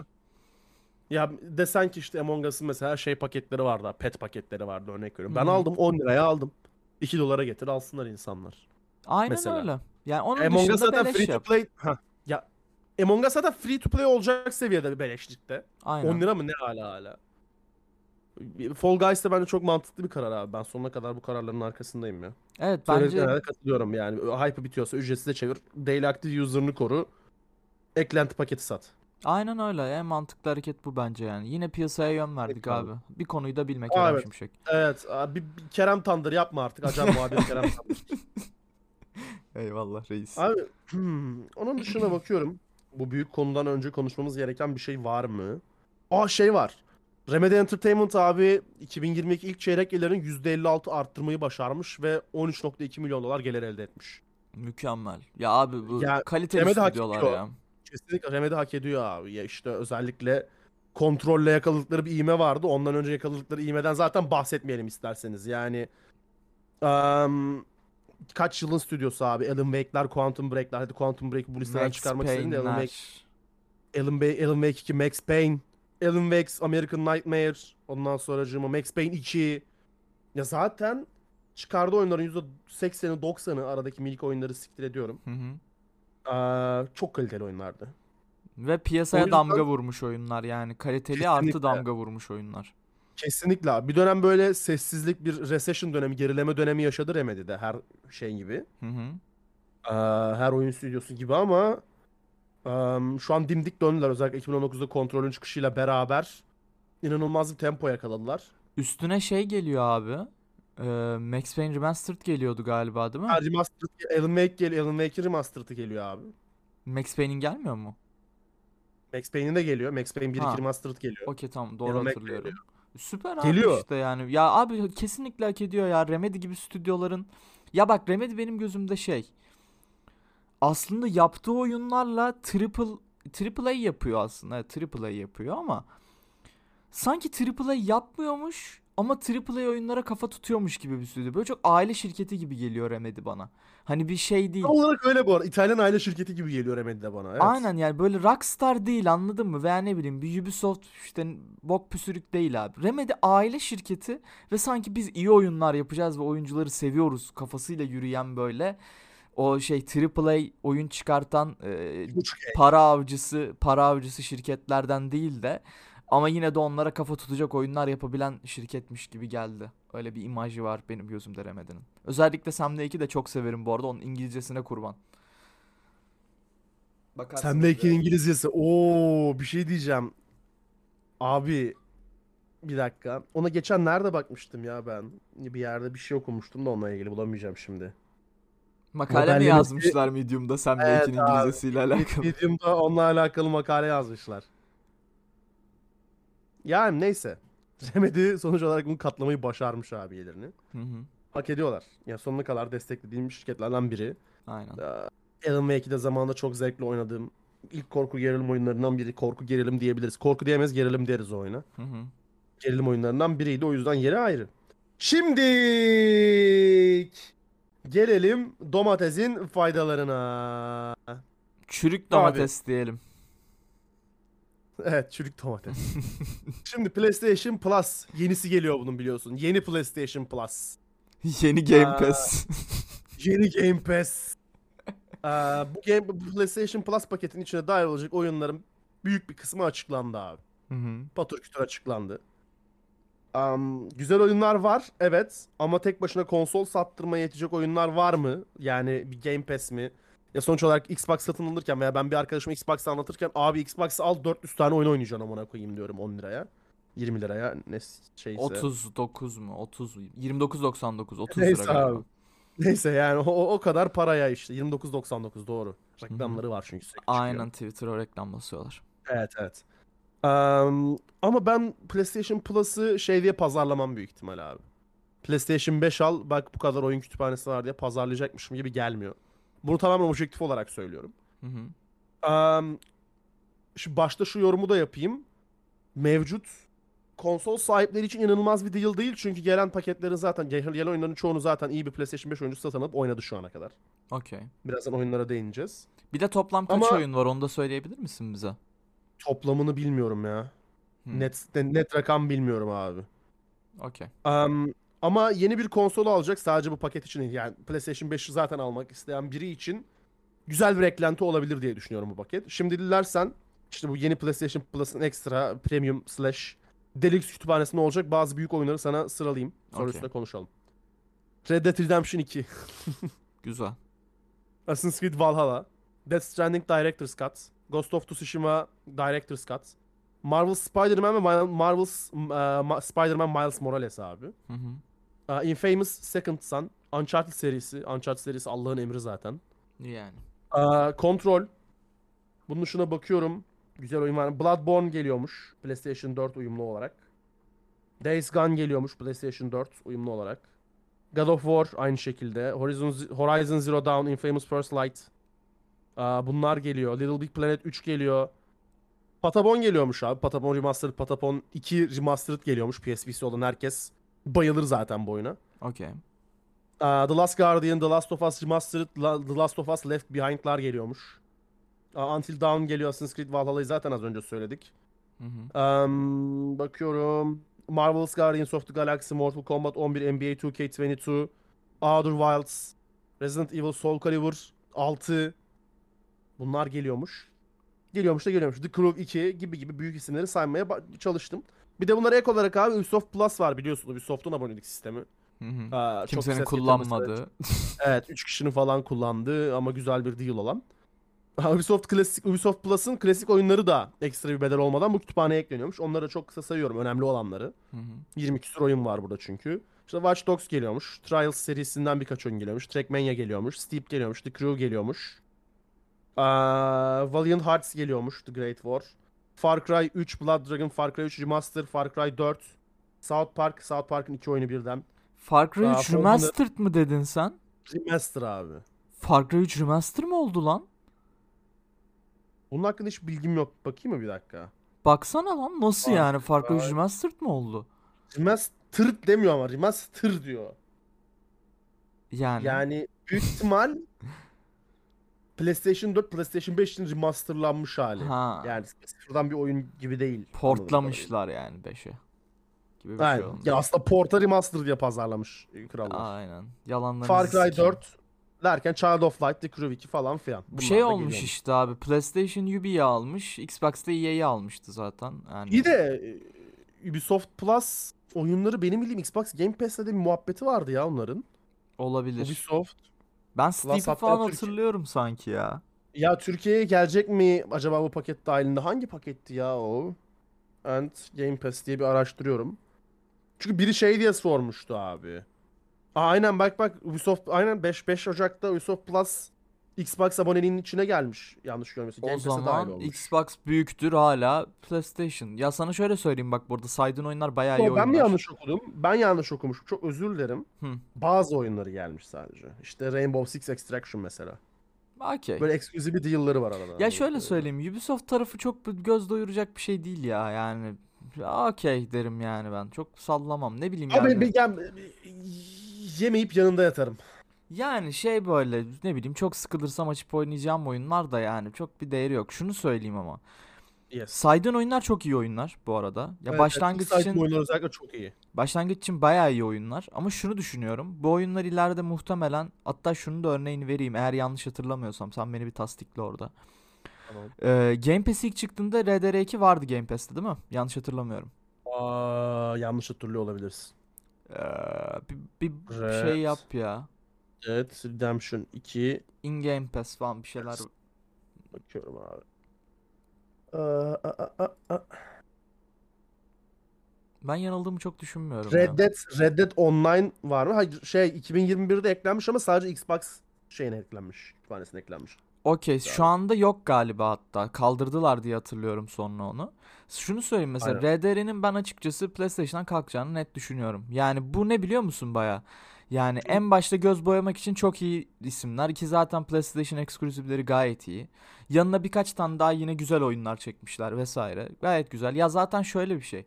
Ya desen ki işte Among Us'ın mesela şey paketleri vardı. Pet paketleri vardı örnek veriyorum. Ben Hı hı. aldım 10 liraya aldım. 2 dolara getir alsınlar insanlar. Aynen mesela. öyle. Yani onun Among Us dışında zaten beleş free to play. Ha, ya Among Us zaten free to play olacak seviyede bir beleşlikte. Aynen. 10 lira mı ne hala hala. Fall Guys da bence çok mantıklı bir karar abi. Ben sonuna kadar bu kararların arkasındayım ya. Evet bence de katılıyorum yani. Hype bitiyorsa ücretsize çevir. Daily Active user'ını koru. Eklenti paketi sat. aynen öyle. En mantıklı hareket bu bence yani. Yine piyasaya yön verdik Peki abi. abi. Bir konuyu da bilmek Aa, evet. Şimşek. Evet. Abi, Kerem Tandır yapma artık. Acan muhabir Kerem Tandır. Eyvallah reis. Abi hmm, onun dışına bakıyorum. Bu büyük konudan önce konuşmamız gereken bir şey var mı? Aa şey var. Remedy Entertainment abi 2022 ilk çeyrek yılların %56 arttırmayı başarmış ve 13.2 milyon dolar gelir elde etmiş. Mükemmel. Ya abi bu Ya, kaliteli Remedy stüdyolar ya. Kesinlikle Remedy hak ediyor abi. Ya işte özellikle kontrolle yakaladıkları bir iğme vardı. Ondan önce yakaladıkları iğmeden zaten bahsetmeyelim isterseniz. Yani em, kaç yılın stüdyosu abi? Alan Wake'ler, Quantum Break'ler. Hadi Quantum Break'i bu listeden Max çıkarmak istedim de Alan Wake. Alan, Bay, Alan Wake 2, Max Payne. Alan Wake's American Nightmare. Ondan sonra Max Payne 2. Ya zaten çıkardığı oyunların %80'i 90'ı aradaki minik oyunları siktir ediyorum. Hı hı. Aa, çok kaliteli oyunlardı. Ve piyasaya yüzden- damga vurmuş oyunlar yani. Kaliteli artı Kesinlikle. damga vurmuş oyunlar. Kesinlikle. Bir dönem böyle sessizlik bir recession dönemi, gerileme dönemi yaşadı Remedy'de her şey gibi. Hı hı. Ee, her oyun stüdyosu gibi ama em, şu an dimdik döndüler. Özellikle 2019'da kontrolün çıkışıyla beraber inanılmaz bir tempo yakaladılar. Üstüne şey geliyor abi. Ee, Max Payne Remastered geliyordu galiba değil mi? Ha, remastered, Alan Wake geliyor. Alan Wake'in remastered'ı geliyor abi. Max Payne'in gelmiyor mu? Max Payne'in de geliyor. Max Payne 1 Ha. 2 remastered geliyor. Okey tamam doğru Alan hatırlıyorum. Süper abi Geliyor. işte yani. Ya abi kesinlikle hak ediyor ya. Remedy gibi stüdyoların. Ya bak Remedy benim gözümde şey. Aslında yaptığı oyunlarla triple triple A yapıyor aslında. Triple A yapıyor ama sanki triple A yapmıyormuş ama triple A oyunlara kafa tutuyormuş gibi bir stüdyo. Böyle çok aile şirketi gibi geliyor Remedy bana. Hani bir şey değil. Tam olarak öyle bu arada. İtalyan aile şirketi gibi geliyor Remedy'de bana. Evet. Aynen yani böyle Rockstar değil anladın mı? Veya ne bileyim bir Ubisoft işte bok püsürük değil abi. Remedy aile şirketi ve sanki biz iyi oyunlar yapacağız ve oyuncuları seviyoruz kafasıyla yürüyen böyle o şey AAA oyun çıkartan e, para avcısı para avcısı şirketlerden değil de ama yine de onlara kafa tutacak oyunlar yapabilen şirketmiş gibi geldi. Öyle bir imajı var benim gözümde Remedy'nin. Özellikle Sam Lake'i de çok severim bu arada. Onun İngilizcesine kurban. Bakarsınız Sam bir Lake'in ara. İngilizcesi. Oo bir şey diyeceğim. Abi bir dakika. Ona geçen nerede bakmıştım ya ben? Bir yerde bir şey okumuştum da onunla ilgili bulamayacağım şimdi. Makale mi Modellemesi- yazmışlar Medium'da Sam Evet Lake'in abi. İngilizcesiyle alakalı? Medium'da onunla alakalı makale yazmışlar. Yani neyse. Remedy sonuç olarak bunu katlamayı başarmış abilerini. Hı hı. Hak ediyorlar. Yani sonuna kadar desteklediğim şirketlerden biri. Aynen. Alan Wake'i de zamanında çok zevkle oynadığım ilk korku gerilim oyunlarından biri. Korku gerilim diyebiliriz. Korku diyemeyiz gerilim deriz o oyuna. Hı hı. Gerilim oyunlarından biriydi. O yüzden yeri ayrı. Şimdi gelelim domatesin faydalarına. Çürük domates diyelim. Evet çürük domates. Şimdi PlayStation Plus yenisi geliyor bunun biliyorsun. Yeni PlayStation Plus. Yeni Game Aa. Pass. Yeni Game Pass. Ee, bu Game bu PlayStation Plus paketin içine dahil olacak oyunların büyük bir kısmı açıklandı abi. Hı hı. Patır kütür açıklandı. Am, güzel oyunlar var evet ama tek başına konsol sattırmaya yetecek oyunlar var mı? Yani bir Game Pass mi? Ya sonuç olarak Xbox satın alırken veya ben bir arkadaşıma Xbox'ı anlatırken abi Xbox'ı al 400 tane oyun oynayacaksın amına koyayım diyorum 10 liraya. 20 liraya ne şeyse. 39 mu? 30 29.99 30 Neyse lira abi. Neyse yani o, o kadar paraya işte 29.99 doğru. Reklamları var çünkü. Aynen Twitter'a reklam basıyorlar. Evet evet. Am, ama ben PlayStation Plus'ı şey diye pazarlamam büyük ihtimal abi. PlayStation 5 al bak bu kadar oyun kütüphanesi var diye pazarlayacakmışım gibi gelmiyor. Bunu tamamen objektif olarak söylüyorum. Hı hı. Am, şu başta şu yorumu da yapayım. Mevcut konsol sahipleri için inanılmaz bir deal değil. Çünkü gelen paketlerin zaten gelen oyunların çoğunu zaten iyi bir PlayStation 5 oyuncusu satın alıp oynadı şu ana kadar. Okey. Birazdan oyunlara değineceğiz. Bir de toplam kaç Ama- oyun var onu da söyleyebilir misin bize? Toplamını bilmiyorum ya. Hı. Net net rakam bilmiyorum abi. Okey. Am, ama yeni bir konsol alacak sadece bu paket için değil. Yani PlayStation 5'i zaten almak isteyen biri için güzel bir eklenti olabilir diye düşünüyorum bu paket. Şimdi dilersen işte bu yeni PlayStation Plus'ın ekstra premium slash deluxe kütüphanesinde olacak bazı büyük oyunları sana sıralayayım. Sonra üstüne konuşalım. Red Dead Redemption 2, Güzel. Assassin's Creed Valhalla, Death Stranding Director's Cut, Ghost of Tsushima Director's Cut, Marvel Spider-Man ve Mar- Marvel's uh, Ma- Spider-Man Miles Morales abi. Hı hı. Uh, Infamous Second Son, Uncharted serisi. Uncharted serisi Allah'ın emri zaten. Yani. Uh, Control. Bunun şuna bakıyorum. Güzel oyun var. Bloodborne geliyormuş PlayStation 4 uyumlu olarak. Days Gone geliyormuş PlayStation 4 uyumlu olarak. God of War aynı şekilde. Horizon, Horizon Zero Dawn, Infamous First Light. Uh, bunlar geliyor. Little Big Planet 3 geliyor. Patapon geliyormuş abi. Patapon Remastered, Patapon 2 Remastered geliyormuş. PSP'si olan herkes bayılır zaten bu oyuna. Okey. Aa, The Last Guardian, The Last of Us Remastered, La- The Last of Us Left Behind'lar geliyormuş. Aa, Until Dawn geliyor. Assassin's Creed Valhalla'yı zaten az önce söyledik. Hı hı. Am, bakıyorum. Marvel's Guardians of the Galaxy, Mortal Kombat 11, NBA 2K22, Outer Wilds, Resident Evil Soul Calibur 6. Bunlar geliyormuş. Geliyormuş da geliyormuş. The Crew 2 gibi gibi büyük isimleri saymaya çalıştım. Bir de bunlara ek olarak abi Ubisoft Plus var biliyorsun. Ubisoft'un abonelik sistemi. Hı hı. Aa, Kimsenin kullanmadığı. Evet 3 kişinin falan kullandığı ama güzel bir deal olan. Ubisoft klasik Ubisoft Plus'ın klasik oyunları da ekstra bir bedel olmadan bu kütüphaneye ekleniyormuş. Onları da çok kısa sayıyorum. Önemli olanları. Hı hı. 20 küsur oyun var burada çünkü. İşte Watch Dogs geliyormuş. Trials serisinden birkaç oyun geliyormuş. Trackmania geliyormuş. Steep geliyormuş. The Crew geliyormuş. Valiant Hearts geliyormuş. The Great War. Far Cry 3, Blood Dragon, Far Cry 3 Remaster, Far Cry 4. South Park, South Park'ın iki oyunu birden. Far Cry Aa, 3 Formula- Remastered mı dedin sen? Remaster abi. Far Cry 3 Remaster mı oldu lan? Bunun hakkında hiç bilgim yok. Bakayım mı bir dakika? Baksana lan nasıl Far yani Far Cry 3 Cry- Remastered mı oldu? Remaster demiyor ama remaster diyor. Yani, Yani büyük ihtimal PlayStation 4, PlayStation 5 için remasterlanmış hali. ha Yani sıfırdan bir oyun gibi değil. portlamışlar yani 5'e. Gibi bir şey Aynen. olmuş. Ya aslında porta remaster diye pazarlamış krallar. Aynen. Yalanlarınızı Far Cry sikeyim. 4 derken Child of Light, The Crew 2 falan filan. Bir şey olmuş geliyormuş. işte abi. PlayStation Ubi'yi almış. Xbox'ta EA'yi almıştı zaten. Yani İyi de e, Ubisoft Plus oyunları benim bildiğim Xbox Game Pass'te de bir muhabbeti vardı ya onların. olabilir. Ubisoft. Ben Steve'i hatta falan Türkiye- hatırlıyorum sanki ya. Ya Türkiye'ye gelecek mi acaba bu paket dahilinde? Hangi paketti ya o? And Game Pass diye bir araştırıyorum. Çünkü biri şey diye sormuştu abi. Aa, aynen bak bak Ubisoft aynen 5 5 Ocak'ta Ubisoft Plus Xbox aboneliğinin içine gelmiş. Yanlış görmüyorsun. Game O zaman. Xbox büyüktür hala PlayStation. Ya sana şöyle söyleyeyim bak burada saydığın oyunlar bayağı iyi Yo, ben mi oyunlar. yanlış okudum? Ben yanlış okumuşum. Çok özür dilerim. Hı. Bazı oyunları gelmiş sadece. İşte Rainbow Six Extraction mesela. Okey. Böyle ekskluzif bir deal'ları var arada. Ya şöyle söyleyeyim Ubisoft tarafı çok göz doyuracak bir şey değil ya yani. Okey derim yani ben. Çok sallamam. Ne bileyim Abi yani. ben, ben- yemeyip yanında yatarım. Yani şey böyle ne bileyim çok sıkılırsam açıp oynayacağım oyunlar da yani çok bir değeri yok. Şunu söyleyeyim ama. Yes. Saydığın oyunlar çok iyi oyunlar bu arada. Ya Evet, başlangıç saydığım için oyunlar özellikle çok iyi. başlangıç için bayağı iyi oyunlar ama şunu düşünüyorum. Bu oyunlar ileride muhtemelen hatta şunu da örneğini vereyim eğer yanlış hatırlamıyorsam sen beni bir tasdikle orada. Tamam. Ee, Game Pass ilk çıktığında RDR2 vardı Game Pass'te değil mi? Yanlış hatırlamıyorum. Aa, yanlış hatırlıyor olabiliriz. Ee, bir, bir Evet. şey yap ya. Evet, Redemption 2 In Game Pass falan bir şeyler. bakıyorum abi. Aa, aa, aa, aa. Ben yanıldığımı çok düşünmüyorum. Red Dead Red Dead Online var mı? Hayır, şey 2021'de eklenmiş ama sadece Xbox şeyine eklenmiş. Kütüphanesine eklenmiş. Okey şu anda yok galiba hatta. Kaldırdılar diye hatırlıyorum sonra onu. Şunu söyleyeyim mesela Aynen. RDR'nin ben açıkçası PlayStation'dan kalkacağını net düşünüyorum. Yani bu ne biliyor musun baya? Yani en başta göz boyamak için çok iyi isimler ki zaten PlayStation eksklusivleri gayet iyi. Yanına birkaç tane daha yine güzel oyunlar çekmişler vesaire. Gayet güzel. Ya zaten şöyle bir şey.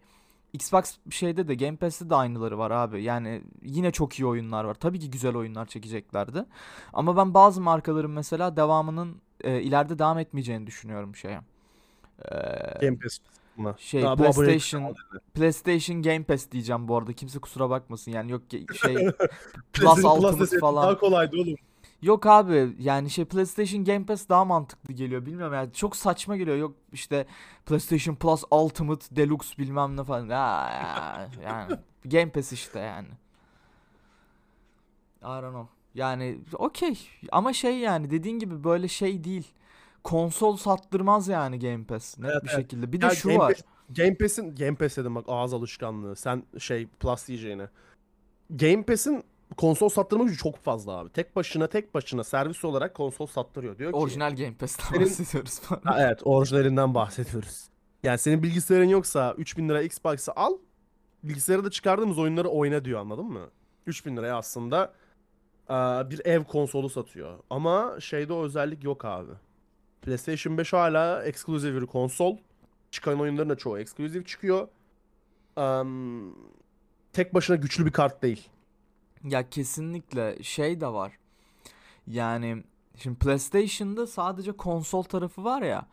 Xbox şeyde de Game Pass'te de aynıları var abi. Yani yine çok iyi oyunlar var. Tabii ki güzel oyunlar çekeceklerdi. Ama ben bazı markaların mesela devamının e, ileride devam etmeyeceğini düşünüyorum şeye. Ee, Game Pass. Buna. şey Daha bu PlayStation. PlayStation Game Pass diyeceğim bu arada. Kimse kusura bakmasın. Yani yok ge- şey Plus PlayStation Plus deseydim falan. Daha kolaydı oğlum. Yok abi yani şey PlayStation Game Pass daha mantıklı geliyor. Bilmiyorum yani çok saçma geliyor. Yok işte PlayStation Plus Ultimate Deluxe bilmem ne falan. Ha, ya, yani Game Pass işte yani. I don't know. Yani okey ama şey yani dediğin gibi böyle şey değil. Konsol sattırmaz yani Game Pass net Evet, bir evet. şekilde. Bir de Ya şu Game var. Pass- Game Pass'in Game Pass dedim bak ağız alışkanlığı. Sen şey Plus diyeceğine. Game Pass'in konsol sattırma gücü çok fazla abi. Tek başına tek başına servis olarak konsol sattırıyor. Diyor ki Orijinal Game Pass'ten Senin- bahsediyoruz falan. Ha, evet orijinalinden bahsediyoruz. Yani senin bilgisayarın yoksa 3000 lira Xbox'ı al. Bilgisayara da çıkardığımız oyunları oyna diyor anladın mı? 3000 liraya aslında bir ev konsolu satıyor. Ama şeyde o özellik yok abi. PlayStation 5 hala eksklusif bir konsol. Çıkan oyunların da çoğu eksklusif çıkıyor. Am, tek başına güçlü bir kart değil. Ya kesinlikle şey de var. Yani şimdi PlayStation'da sadece konsol tarafı var ya.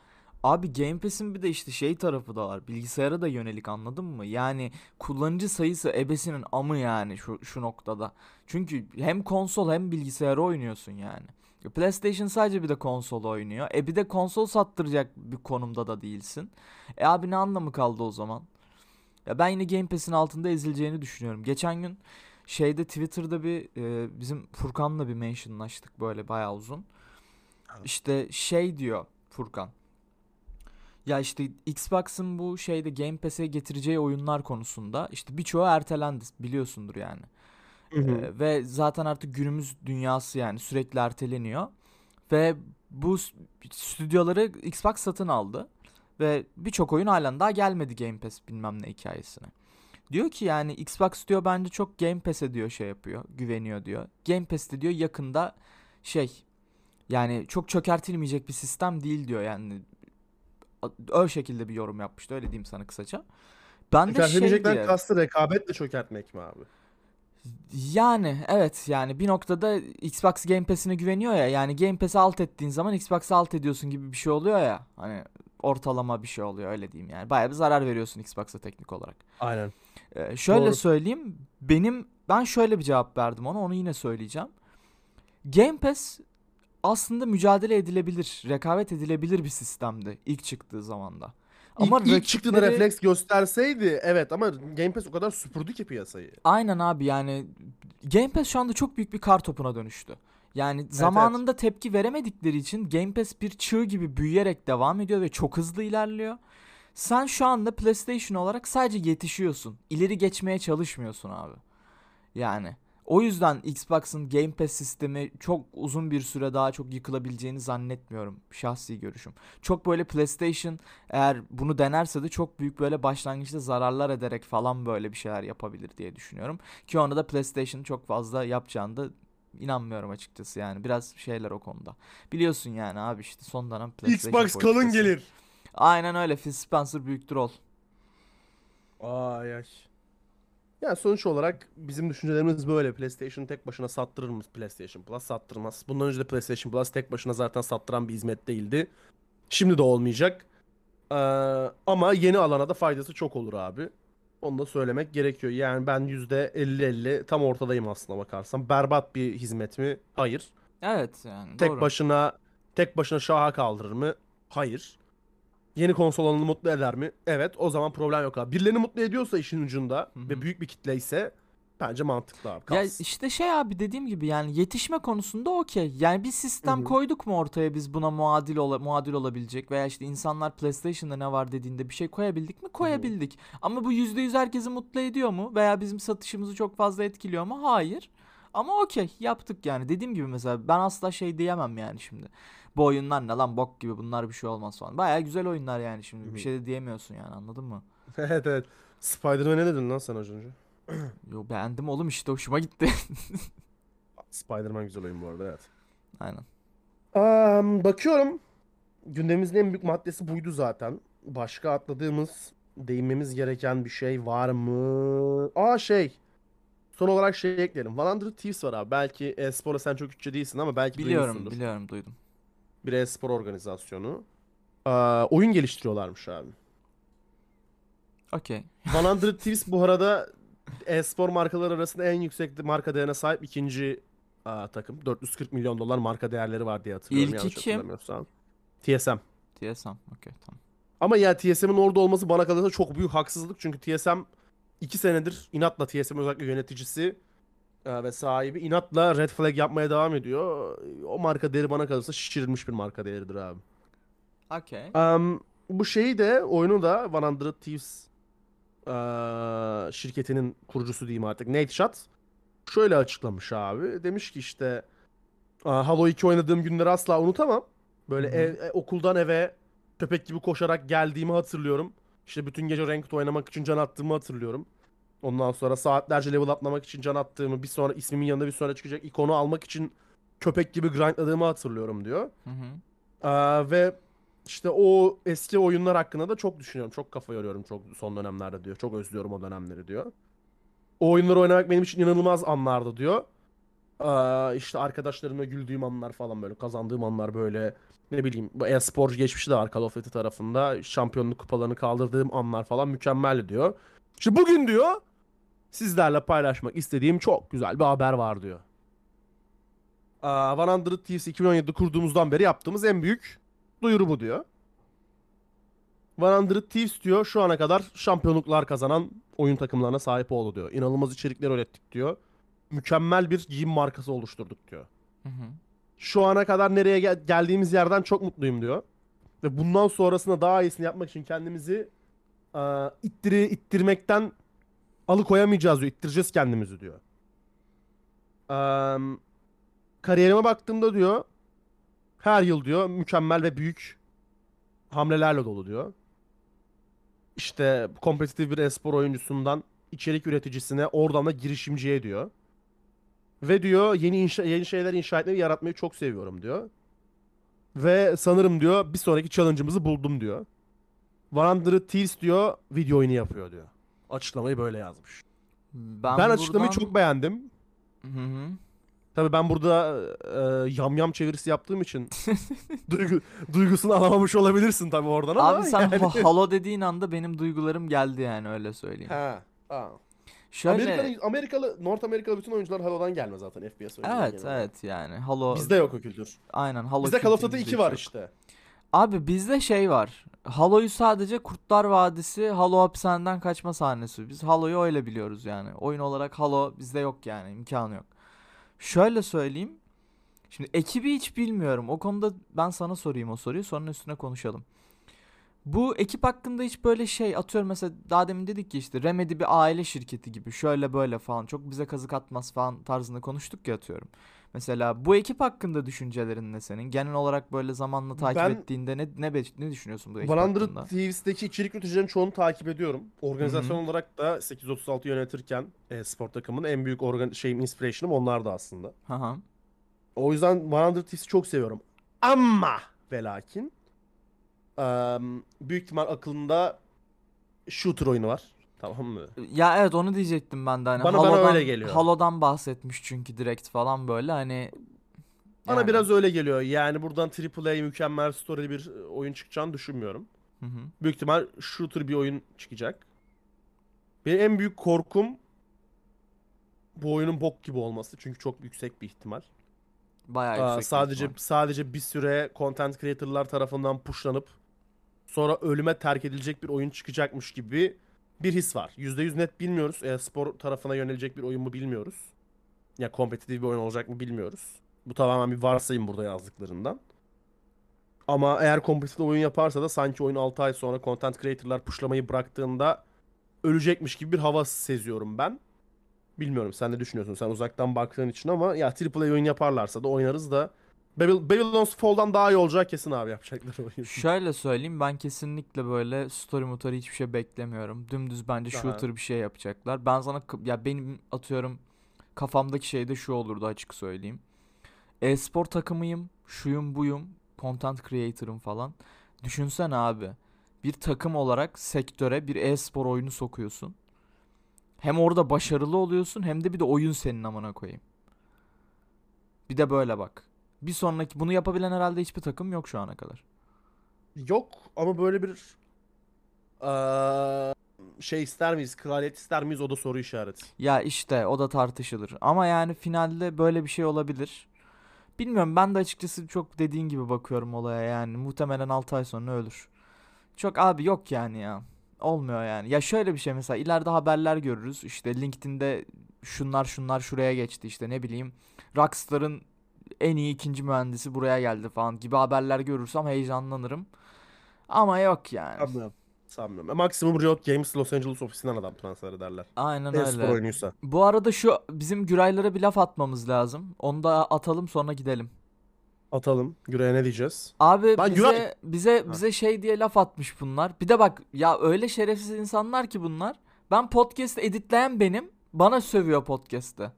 Abi Game Pass'in bir de işte şey tarafı da var. Bilgisayara da yönelik anladın mı? Yani kullanıcı sayısı ebesinin amı yani şu şu noktada. Çünkü hem konsol hem bilgisayara oynuyorsun yani. PlayStation sadece bir de konsol oynuyor. E bir de konsol sattıracak bir konumda da değilsin. E abi ne anlamı kaldı o zaman? Ya ben yine Game Pass'in altında ezileceğini düşünüyorum. Geçen gün şeyde Twitter'da bir e, bizim Furkan'la bir mentionlaştık böyle bayağı uzun. İşte şey diyor Furkan. Ya işte Xbox'ın bu şeyde Game Pass'e getireceği oyunlar konusunda işte birçoğu ertelendi biliyorsundur yani. Hı hı. Ee, ve zaten artık günümüz dünyası yani sürekli erteleniyor. Ve bu stüdyoları Xbox satın aldı. Ve birçok oyun halen daha gelmedi Game Pass bilmem ne hikayesine. Diyor ki yani Xbox diyor bence çok Game Pass'e diyor şey yapıyor, güveniyor diyor. Game Pass'te diyor yakında şey yani çok çökertilmeyecek bir sistem değil diyor yani. Öyle şekilde bir yorum yapmıştı öyle diyeyim sana kısaca. Ben de şey diye... kastı rekabetle çökertmek mi abi? Yani evet yani bir noktada Xbox Game Pass'ine güveniyor ya yani Game Pass'i alt ettiğin zaman Xbox'ı alt ediyorsun gibi bir şey oluyor ya hani ortalama bir şey oluyor öyle diyeyim yani bayağı bir zarar veriyorsun Xbox'a teknik olarak. Aynen. Ee, şöyle Doğru. söyleyeyim benim ben şöyle bir cevap verdim ona onu yine söyleyeceğim. Game Pass aslında mücadele edilebilir, rekabet edilebilir bir sistemdi ilk çıktığı zamanda. Ama ilk, ilk çıktığında rakipleri- refleks gösterseydi evet ama Game Pass o kadar süpürdü ki piyasayı. Aynen abi yani Game Pass şu anda çok büyük bir kar topuna dönüştü. Yani zamanında tepki veremedikleri için Game Pass bir çığ gibi büyüyerek devam ediyor ve çok hızlı ilerliyor. Sen şu anda PlayStation olarak sadece yetişiyorsun. İleri geçmeye çalışmıyorsun abi. Yani o yüzden Xbox'ın Game Pass sistemi çok uzun bir süre daha çok yıkılabileceğini zannetmiyorum. Şahsi görüşüm. Çok böyle PlayStation eğer bunu denerse de çok büyük böyle başlangıçta zararlar ederek falan böyle bir şeyler yapabilir diye düşünüyorum. Ki onu da PlayStation çok fazla yapacağını da inanmıyorum açıkçası yani. Biraz şeyler o konuda. Biliyorsun yani abi işte son dönem PlayStation Xbox kalın politikası. gelir. Aynen öyle. Phil Spencer büyüktür ol. Ay ay. Yani sonuç olarak bizim düşüncelerimiz böyle. PlayStation tek başına sattırır mı? PlayStation Plus sattırmaz. Bundan önce de PlayStation Plus tek başına zaten sattıran bir hizmet değildi. Şimdi de olmayacak. Ee, ama yeni alana da faydası çok olur abi. Onu da söylemek gerekiyor. Yani ben %50-50 tam ortadayım aslına bakarsam. Berbat bir hizmet mi? Hayır. Evet yani Tek doğru. başına tek başına şaha kaldırır mı? Hayır. Yeni konsol alanını mutlu eder mi? Evet. O zaman problem yok abi. Birilerini mutlu ediyorsa işin ucunda Hı hı. ve büyük bir kitle ise bence mantıklı abi. Ya Kalsın. işte şey abi dediğim gibi yani yetişme konusunda okey. Yani bir sistem Hı hı. koyduk mu ortaya biz buna muadil ola, muadil olabilecek veya işte insanlar PlayStation'da ne var dediğinde bir şey koyabildik mi? Koyabildik. Ama bu %100 herkesi mutlu ediyor mu? Veya bizim satışımızı çok fazla etkiliyor mu? Hayır. Ama okey yaptık yani. Dediğim gibi mesela ben asla şey diyemem yani şimdi. Bu oyunlar ne lan bok gibi bunlar bir şey olmaz falan. Baya güzel oyunlar yani şimdi. Bir şey de diyemiyorsun yani anladın mı? evet evet. Spider-Man'e ne dedin lan sen az önce? Yo beğendim oğlum işte hoşuma gitti. Spider-Man güzel oyun bu arada evet. Aynen. Am, bakıyorum. Gündemimizin en büyük maddesi buydu zaten. Başka atladığımız, değinmemiz gereken bir şey var mı? Aa şey. Son olarak şey ekleyelim. 100 Thieves var abi. Belki e-sporla sen çok üççe değilsin ama belki Biliyorum duymuşsundur. biliyorum duydum. Bir e-spor organizasyonu. Aa, oyun geliştiriyorlarmış abi. Okey. 100 Thieves bu arada e-spor markaları arasında en yüksek marka değerine sahip ikinci aa, takım. 440 milyon dolar marka değerleri var diye hatırlıyorum İlki kim? TSM. TSM. Okey tamam. Ama ya TSM'in orada olması bana kalırsa çok büyük haksızlık. Çünkü TSM 2 senedir inatla TSM özellikle yöneticisi ve sahibi inatla red flag yapmaya devam ediyor. O marka değeri bana kalırsa şişirilmiş bir marka değeridir abi. Okey. Am, bu şeyi de oyunu da 100 Thieves eee, şirketinin kurucusu diyeyim artık Nate Shot şöyle açıklamış abi. Demiş ki işte "Aa, Halo 2 oynadığım günleri asla unutamam. Böyle Hı hı. ev- e, okuldan eve köpek gibi koşarak geldiğimi hatırlıyorum. İşte bütün gece ranked oynamak için can attığımı hatırlıyorum. Ondan sonra saatlerce level atlamak için can attığımı, bir sonra ismimin yanında bir sonra çıkacak ikonu almak için köpek gibi grindladığımı hatırlıyorum diyor. Hı hı. Aa, ve işte o eski oyunlar hakkında da çok düşünüyorum. Çok kafa yoruyorum çok son dönemlerde diyor. Çok özlüyorum o dönemleri diyor. O oyunları oynamak benim için inanılmaz anlardı diyor. Aa, işte arkadaşlarımla güldüğüm anlar falan böyle kazandığım anlar böyle ne bileyim bu e-spor geçmişi de var Call of Duty tarafında. Şampiyonluk kupalarını kaldırdığım anlar falan mükemmel diyor. İşte bugün diyor sizlerle paylaşmak istediğim çok güzel bir haber var diyor. Aa, 100 Thieves 2017'de kurduğumuzdan beri yaptığımız en büyük duyuru bu diyor. 100 Thieves diyor şu ana kadar şampiyonluklar kazanan oyun takımlarına sahip oldu diyor. İnanılmaz içerikler ürettik diyor. Mükemmel bir giyim markası oluşturduk diyor. Hı hı. Şu ana kadar nereye gel- geldiğimiz yerden çok mutluyum diyor. Ve bundan sonrasında daha iyisini yapmak için kendimizi aa, ittiri, ittirmekten alıkoyamayacağız diyor. İttireceğiz kendimizi diyor. Am, kariyerime baktığımda diyor her yıl diyor mükemmel ve büyük hamlelerle dolu diyor. İşte kompetitif bir espor oyuncusundan içerik üreticisine oradan da girişimciye diyor. Ve diyor yeni inşa yeni şeyler inşa etmeyi yaratmayı çok seviyorum diyor. Ve sanırım diyor bir sonraki challenge'ımızı buldum diyor. 100 Thieves diyor video oyunu yapıyor diyor. Açıklamayı böyle yazmış. Ben, Ben, açıklamayı buradan- çok beğendim. Hı hı. Tabii ben burada e, yam yam çevirisi yaptığım için duygu, duygusunu alamamış olabilirsin tabii oradan ama Abi sen yani. ha- halo dediğin anda benim duygularım geldi yani öyle söyleyeyim. Ha. aa. Şöyle Amerikalı, Amerikalı, North Amerikalı bütün oyuncular Halo'dan gelme zaten FPS oyuncuları Evet genelde. evet yani Halo Bizde yok o kültür. aynen Halo Bizde Call of Duty kültürümüzde 2 var çok. işte. Abi bizde şey var. Halo'yu sadece Kurtlar Vadisi Halo hapishaneden kaçma sahnesi. Biz Halo'yu öyle biliyoruz yani. Oyun olarak Halo bizde yok yani imkanı yok. Şöyle söyleyeyim. Şimdi ekibi hiç bilmiyorum. O konuda ben sana sorayım o soruyu sonra üstüne konuşalım. Bu ekip hakkında hiç böyle şey atıyorum mesela daha demin dedik ki işte Remedy bir aile şirketi gibi şöyle böyle falan çok bize kazık atmaz falan tarzında konuştuk ya atıyorum. Mesela bu ekip hakkında düşüncelerin ne senin? Genel olarak böyle zamanla takip Ben- ettiğinde ne ne be- ne düşünüyorsun bu ekip 100 hakkında? Thieves'deki içerik üreticilerin çoğunu takip ediyorum. Organizasyon olarak da 836 yönetirken e, spor takımının en büyük organ şeyim inspiration'ım onlar da aslında. Hı hı. O yüzden 100 Thieves'i çok seviyorum. Ama ve lakin em, büyük ihtimal akılında shooter oyunu var. Tamam mı? Ya evet onu diyecektim ben de hani Bana- bana Halo'dan, öyle geliyor. Halo'dan bahsetmiş çünkü direkt falan böyle hani Bana yani. biraz öyle geliyor. Yani buradan AAA mükemmel story'li bir e, oyun çıkacağını düşünmüyorum. Hı hı. Büyük ihtimal shooter bir oyun çıkacak. Benim en büyük korkum bu oyunun bok gibi olması. Çünkü çok yüksek bir ihtimal. Bayağı Aa, yüksek sadece ihtimal. sadece bir süre content creator'lar tarafından pushlanıp sonra ölüme terk edilecek bir oyun çıkacakmış gibi bir his var. %100 net bilmiyoruz. E, spor tarafına yönelecek bir oyun mu bilmiyoruz. Ya kompetitif bir oyun olacak mı bilmiyoruz. Bu tamamen bir varsayım burada yazdıklarından. Ama eğer kompetitif oyun yaparsa da sanki oyun 6 ay sonra content creator'lar pushlamayı bıraktığında ölecekmiş gibi bir hava seziyorum ben. Bilmiyorum sen ne düşünüyorsun sen uzaktan baktığın için ama ya AAA oyun yaparlarsa da oynarız da Babylon's Fall'dan daha iyi olacak kesin abi yapacaklar oyun. Şöyle söyleyeyim ben kesinlikle böyle story motoru hiçbir şey beklemiyorum. Dümdüz bence Aha. shooter bir şey yapacaklar. Ben sana ya benim atıyorum kafamdaki şey de şu olurdu açık söyleyeyim. E-spor takımıyım, şuyum buyum, content creator'ım falan. Düşünsene abi. Bir takım olarak sektöre bir e-spor oyunu sokuyorsun. Hem orada başarılı oluyorsun hem de bir de oyun senin amına koyayım. Bir de böyle bak. Bir sonraki bunu yapabilen herhalde hiçbir takım yok şu ana kadar. Yok ama böyle bir eee, şey ister miyiz? Kraliyet ister miyiz? O da soru işareti. Ya işte o da tartışılır. Ama yani finalde böyle bir şey olabilir. Bilmiyorum ben de açıkçası çok dediğin gibi bakıyorum olaya yani. Muhtemelen 6 ay sonra ölür. Çok abi yok yani ya. Olmuyor yani. Ya şöyle bir şey mesela ileride haberler görürüz. İşte LinkedIn'de şunlar şunlar şuraya geçti işte ne bileyim. Rockstar'ın en iyi ikinci mühendisi buraya geldi falan gibi haberler görürsem heyecanlanırım. Ama yok yani. Sanmıyorum. Sanmıyorum. Maksimum Riot Games Los Angeles ofisinden adam transfer ederler. Aynen E-spor öyle. oyunuysa. Bu arada şu bizim Güraylara bir laf atmamız lazım. Onu da atalım sonra gidelim. Atalım. Güre'ye ne diyeceğiz? Abi Lan bize Güray- bize Ha. bize şey diye laf atmış bunlar. Bir de bak ya öyle şerefsiz insanlar ki bunlar. Ben podcast editleyen benim. Bana sövüyor podcast'te.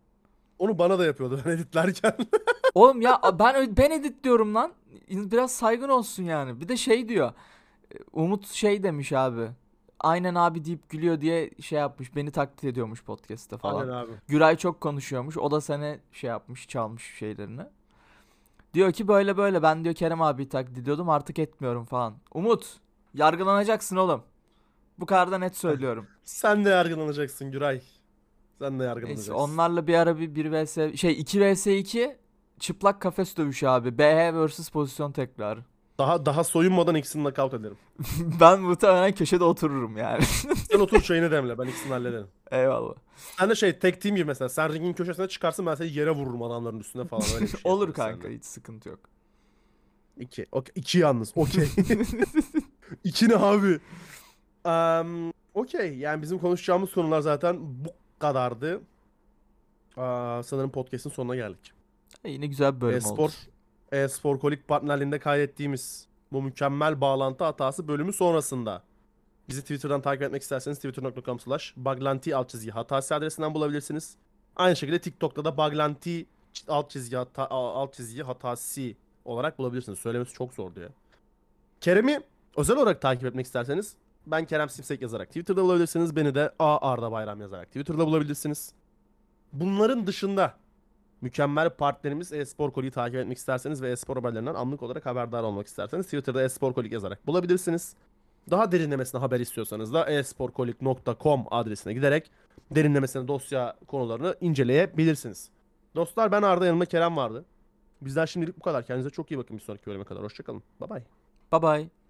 Onu bana da yapıyordu ben editlerken. Oğlum ya ben ben editliyorum lan. Biraz saygın olsun yani. Bir de şey diyor. Umut şey demiş abi. Aynen abi deyip gülüyor diye şey yapmış. Beni taklit ediyormuş podcast'te falan. Aynen abi. Güray çok konuşuyormuş. O da seni şey yapmış, çalmış şeylerini. Diyor ki böyle böyle ben diyor Kerem abi taklit ediyordum artık etmiyorum falan. Umut yargılanacaksın oğlum. Bu kadar da net söylüyorum. Sen de yargılanacaksın Güray. Sen de yargılanacaksın. Neyse onlarla bir ara bir 1 vs şey 2 vs 2 çıplak kafes dövüşü abi. BH vs pozisyon tekrar. Daha daha soyunmadan ikisini knockout ederim. ben muhtemelen köşede otururum yani. Sen otur çayını demle ben ikisini hallederim. Eyvallah. Sen de şey tek team gibi mesela sen ringin köşesine çıkarsın ben seni yere vururum adamların üstüne falan öyle bir şey. Olur kanka seninle. hiç sıkıntı yok. İki. Okey. İki yalnız. Okey. İki ne abi? Um, Okey. Yani bizim konuşacağımız konular zaten bu kadardı. Aa, sanırım podcast'in sonuna geldik. E, Yine güzel bir bölüm E-spor, oldu. e-spor kolik partnerliğinde kaydettiğimiz bu mükemmel bağlantı hatası bölümü sonrasında bizi Twitter'dan takip etmek isterseniz twitter.com slash baglanti alt çizgi hatası adresinden bulabilirsiniz. Aynı şekilde TikTok'ta da baglanti alt çizgi, hata, alt çizgi hatası olarak bulabilirsiniz. Söylemesi çok zordu ya. Kerem'i özel olarak takip etmek isterseniz ben Kerem Simsek yazarak Twitter'da bulabilirsiniz. Beni de A Arda Bayram yazarak Twitter'da bulabilirsiniz. Bunların dışında mükemmel partnerimiz e-spor koliyi takip etmek isterseniz ve e-spor haberlerinden anlık olarak haberdar olmak isterseniz Twitter'da e-spor kolik yazarak bulabilirsiniz. Daha derinlemesine haber istiyorsanız da esporkolik.com adresine giderek derinlemesine dosya konularını inceleyebilirsiniz. Dostlar ben Arda yanımda Kerem vardı. Bizden şimdilik bu kadar. Kendinize çok iyi bakın bir sonraki bölüme kadar. Hoşçakalın. Bye bye. Bye bye.